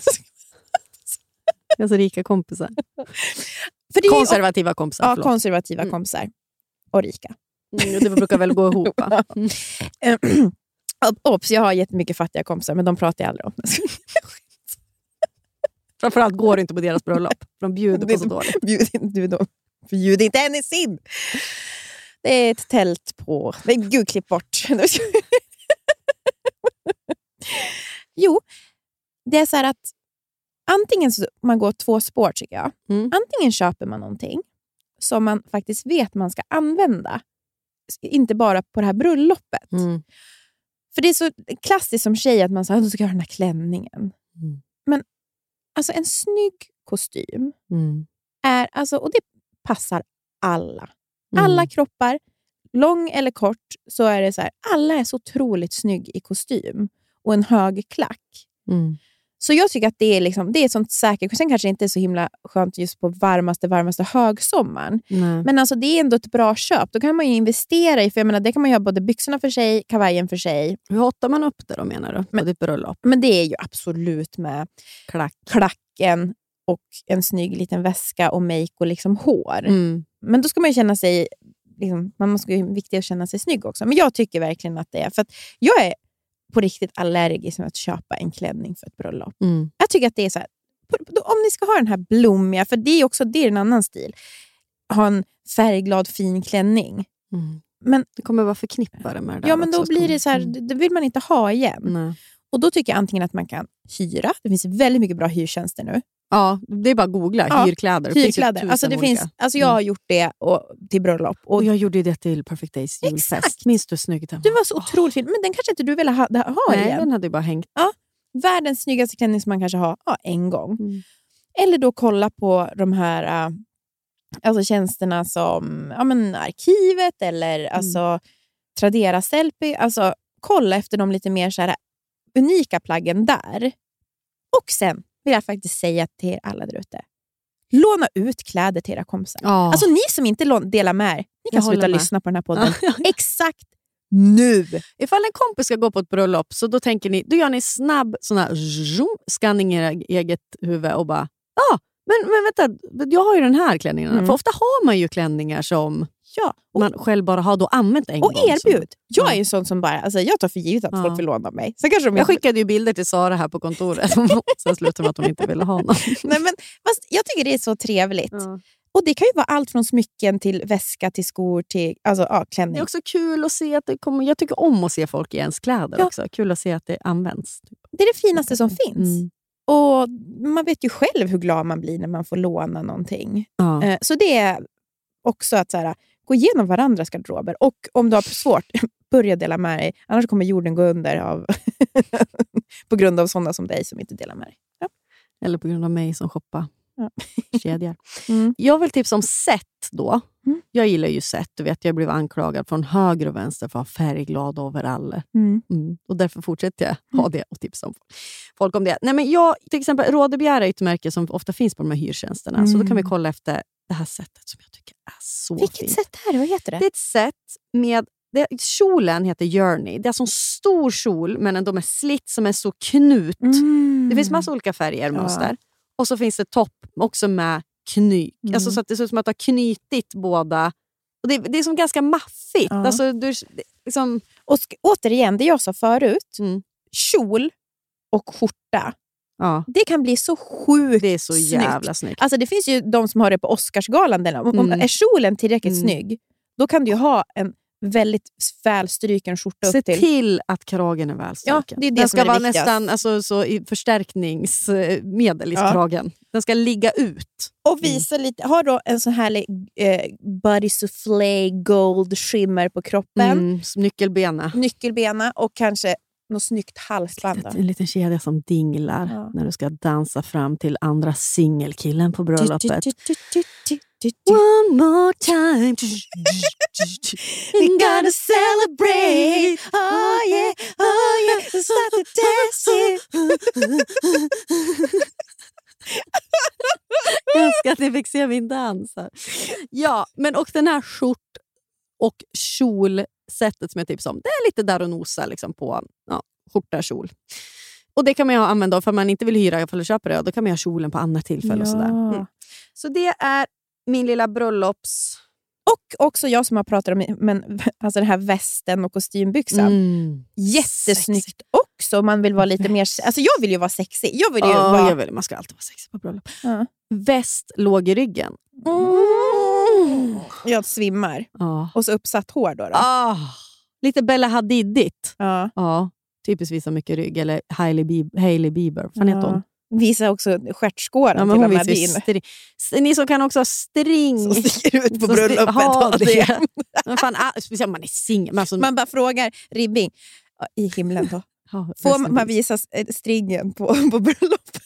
Jag har så rika kompisar. För det är Konservativa kompisar. Ja, förlåt. konservativa Mm. kompisar. Och rika. Mm, det brukar väl gå ihop. Mm. Obs, jag har jättemycket fattiga kompisar, men de pratar jag aldrig om. Framförallt går det inte på deras bröllop. De bjuder på så dåligt. Bjud inte du dem. Bjud inte hennes in! Det är ett tält på... Nej, gud, klipp bort. jo, det är så här att antingen så man går två spår tycker jag. Mm. Antingen köper man någonting som man faktiskt vet man ska använda. Inte bara på det här bröllopet. Mm. För det är så klassiskt som tjej att man säger att ska jag ha den här klänningen. Mm. Men alltså en snygg kostym, Mm. är, alltså, och det passar alla. Mm. Alla kroppar, lång eller kort, så är det så här, alla är så otroligt snygg i kostym och en hög klack. Så jag tycker att det är, liksom, det är ett sånt säkert... Sen kanske det inte är så himla skönt just på varmaste, varmaste högsommaren. Nej. Men alltså det är ändå ett bra köp. Då kan man ju investera i, för jag menar, det kan man göra både byxorna för sig, kavajen för sig. Hur hotar man upp det då menar du? På Men- ditt bröllop? Men det är ju absolut med Klack. klacken och en snygg liten väska och make och liksom hår. Mm. Men då ska man ju känna sig... Liksom, man måste ju viktigt att känna sig snygg också. Men jag tycker verkligen att det är... För jag är på riktigt allergisk med att köpa en klänning för ett bröllop. Mm. Jag tycker att det är så här, om ni ska ha den här blommiga, för det är också det är en annan stil. Ha en färgglad fin klänning. Mm. Men- det kommer vara förknippade med det Ja, men då blir det så här, Mm. det det vill man inte ha igen. Nej. Och Då tycker jag antingen att man kan hyra. Det finns väldigt mycket bra hyrtjänster nu. Ja, det är bara att googla. Ja, Hyrkläder. Finns Hyrkläder. tusen Alltså det olika. finns, alltså jag har gjort det och, till bröllop. Och Och jag gjorde det till Perfect Days julfest. Exakt. Minns du hur snyggt den var så otroligt fint. Men den kanske inte du ville ha, ha Nej, igen. den hade ju bara hängt. Världens snyggaste klänning som man kanske har ja, en gång. Mm. Eller då kolla på de här äh, alltså tjänsterna som ja, men Arkivet eller Mm. alltså, Tradera Sellpy. Alltså, kolla efter de lite mer så här, unika plaggen där. Och sen vill jag faktiskt säga till er alla där ute. Låna ut kläder till era kompisar. Ja. Alltså ni som inte delar med er, ni Jag kan håller sluta lyssna på den här podden. Exakt nu! Ifall en kompis ska gå på ett bröllop så då tänker ni, då gör ni snabb sån här zoom, scanning i era eget huvud och bara ja, men, men vänta, jag har ju den här klänningen. Mm. För ofta har man ju klänningar som Ja, och, man själv bara har då använt en och gång. så- erbjud. Jag är Ja. ju en sån som bara, alltså, jag tar för givet att Ja. folk vill låna av mig. Sen kanske de Jag skickade ju bilder till Sara här på kontoret. Sen slutade med att hon inte ville ha någon. Nej, men, jag tycker det är så trevligt. Och Det kan ju vara allt från smycken till väska, till skor, till alltså, ja, Det klänning. är också kul att se att det kommer... Jag tycker om att se folk i ens kläder Ja. också. Kul att se att det används. Typ. Det är det finaste som finns. Mm. Och Man vet ju själv hur glad man blir när man får låna någonting. Ja. Eh, Så det är också att så här, gå igenom varandras garderober. Och om du har svårt, börja dela med dig. Annars kommer jorden gå under av på grund av sådana som dig som inte delar med dig. Eller på grund av mig som shoppar Ja. kedjor. Mm. Jag vill tipsa om set då. Mm. Jag gillar ju set. Du vet, jag blev anklagad från höger och vänster för att ha färgglada overaller. Mm. Mm. Och därför fortsätter jag ha det och tipsa om folk om det. Nej, men jag, till exempel, Rådebegär är ett märke som ofta finns på de här hyrtjänsterna. Så då kan vi Mm. kolla efter det här sättet som jag tycker är så Vilket fint. sätt är det? Vad heter det? Det är ett set med... Det, kjolen heter Journey. Det är alltså en stor kjol, men ändå med slitt som är så knut. Mm. Det finns massa olika färger, Ja. mönster. Och så finns det topp också med knyk. Mm. Alltså så att det ser ut som att du har knutit båda Och det, det är som ganska maffigt. Ja. Alltså, du, liksom, Och återigen, det jag sa förut. Mm. Kjol och skjorta. ja, Det kan bli så sjukt det är så snyggt. jävla snyggt. Alltså det finns ju de som har det på Oscarsgalan. Där, om, Mm. är kjolen tillräckligt Mm. snygg, då kan du ha en väldigt välstryken skjorta Se upp till. till att kragen är välstruken. Ja, det är det Den ska vara viktigaste. nästan alltså, så förstärkningsmedel i Ja. kragen. Den ska ligga ut. Och visa lite, ha då en sån härlig eh, body soufflé gold shimmer på kroppen, Mm, nyckelbena. nyckelbena och kanske något snyggt halsband. En liten kedja som dinglar Ja. när du ska dansa fram till andra singelkillen på bröllopet. One more time. We gotta celebrate, oh yeah, oh yeah, start to dancing. Önskar att ni fick se min dans. Här. Ja, men och den här skjort och kjolsättet som jag tipsade om, det är lite där och nosa liksom på ja, skjorta, kjol. Och Det kan man ju använda för man inte vill hyra du köper det. Då kan man ha kjolen på annat tillfälle. Och sådär. Ja. Mm. Så det är min lilla bröllops... Och också jag som har pratat om men, alltså den här västen och kostymbyxan. Mm. Jättesnyggt också om man vill vara lite mer... Alltså jag vill ju vara sexig. Jag vill ju Ja, vara... jag vill, man ska alltid vara sexig på bröllop. Ja. Väst låg i ryggen. Jag svimmar. Ja. Och så uppsatt hår då. då. Ah, lite Bella Hadidigt. Ja. Ja, typiskt visa mycket rygg. Eller Hailey Bieber. Hailey Bieber. Vad heter hon? Visa också stjärtskåren Ja, till och med din. Ni som kan också ha string. Som sticker ut på bröllopet. ha ha det. det. Men fan, ah, speciellt om man är singel. Alltså, Man bara frågar Ribbing, i himlen då. Får man, visa eh, stringen på, på bröllopet?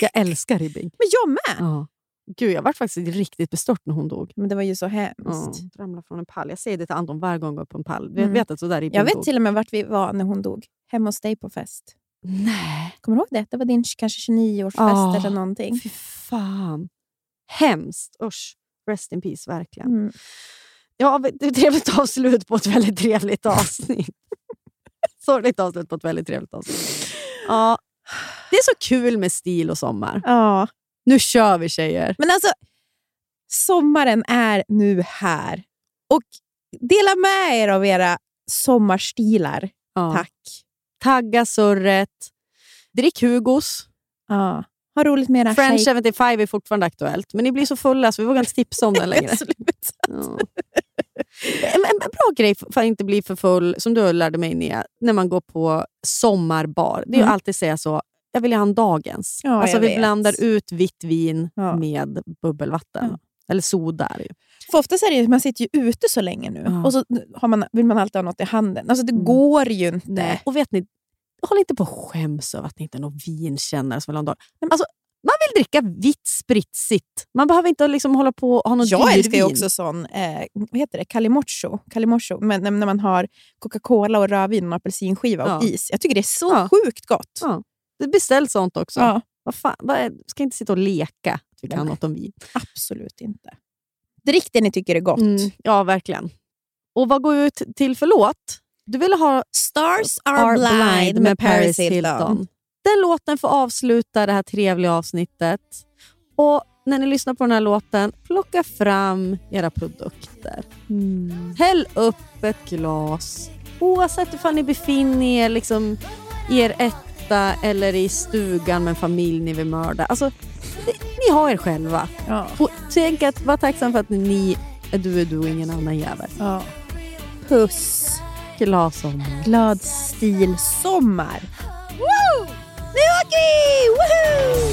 Jag älskar ribbing. Men jag med! Ja. Gud, jag var faktiskt riktigt bestört när hon dog. Men det var ju så Ja, hemskt. ramlade från en pall. Jag säger det till Anton varje gång jag går på en pall. Mm. Jag vet att sådär ribbing Jag vet dog. till och med vart vi var när hon dog. Hemma hos dig på fest. Nej, Kommer du ihåg det? Det var din kanske 29-årsfest Ah. eller någonting. fy fan. Hemskt. Usch. Rest in peace, verkligen. Mm. Ja, det är trevligt avslut på ett väldigt trevligt avsnitt. Sorgligt avslut på ett väldigt trevligt avsnitt. Ja, det är så kul med stil och sommar. Ja. Nu kör vi tjejer. Men alltså, sommaren är nu här. Och dela med er av era sommarstilar. Ja. Tack. Tagga surret. Drick Hugos. Ja. Ha roligt med era French tjej- 75 är fortfarande aktuellt, men ni blir så fulla så vi vågar inte tipsa om den längre. Ja. En, en bra grej för att inte bli för full, som du lärde mig Nia, när man går på sommarbar, det är Mm. att alltid säga så, jag vill ha en dagens. Ja, alltså vi vet. blandar ut vitt vin Ja. med bubbelvatten. Ja. Eller soda är det ju. För oftast är det ju, man sitter ju ute så länge nu Ja. och så har man, vill man alltid ha något i handen. Alltså det Mm. går ju inte. Och vet ni, håll inte på och skäms över att ni inte är någon vinkännare som vill ha en dag. Alltså, man vill dricka vitt spritsigt. Man behöver inte liksom hålla på och ha någon Jag älskar ju också sån, eh, vad heter det, calimocho. calimocho men när, man har Coca-Cola och rödvin och apelsinskiva och Ja. is. Jag tycker det är så Ja. sjukt gott. Ja. Det beställs sånt också. Ja, Vad fan, vad är, ska inte sitta och leka att vi kan Nej. något om vin. absolut inte. Drick det ni tycker är gott. Mm, ja, verkligen. Och vad går ut till för låt? Du ville ha Stars are blind med Paris Hilton. Den låten får avsluta det här trevliga avsnittet. Och när ni lyssnar på den här låten, plocka fram era produkter. Mm. Häll upp ett glas. Oavsett ifall ni befinner er liksom i er etta eller i stugan med en familj ni vill mörda. Alltså, det, ni har er själva. Ja. Och tänk att vara tacksam för att ni är du är du och ingen annan jävel. Ja. Puss. Glad sommar. Glad stil sommar. Woo! Nu åker vi! Woohoo!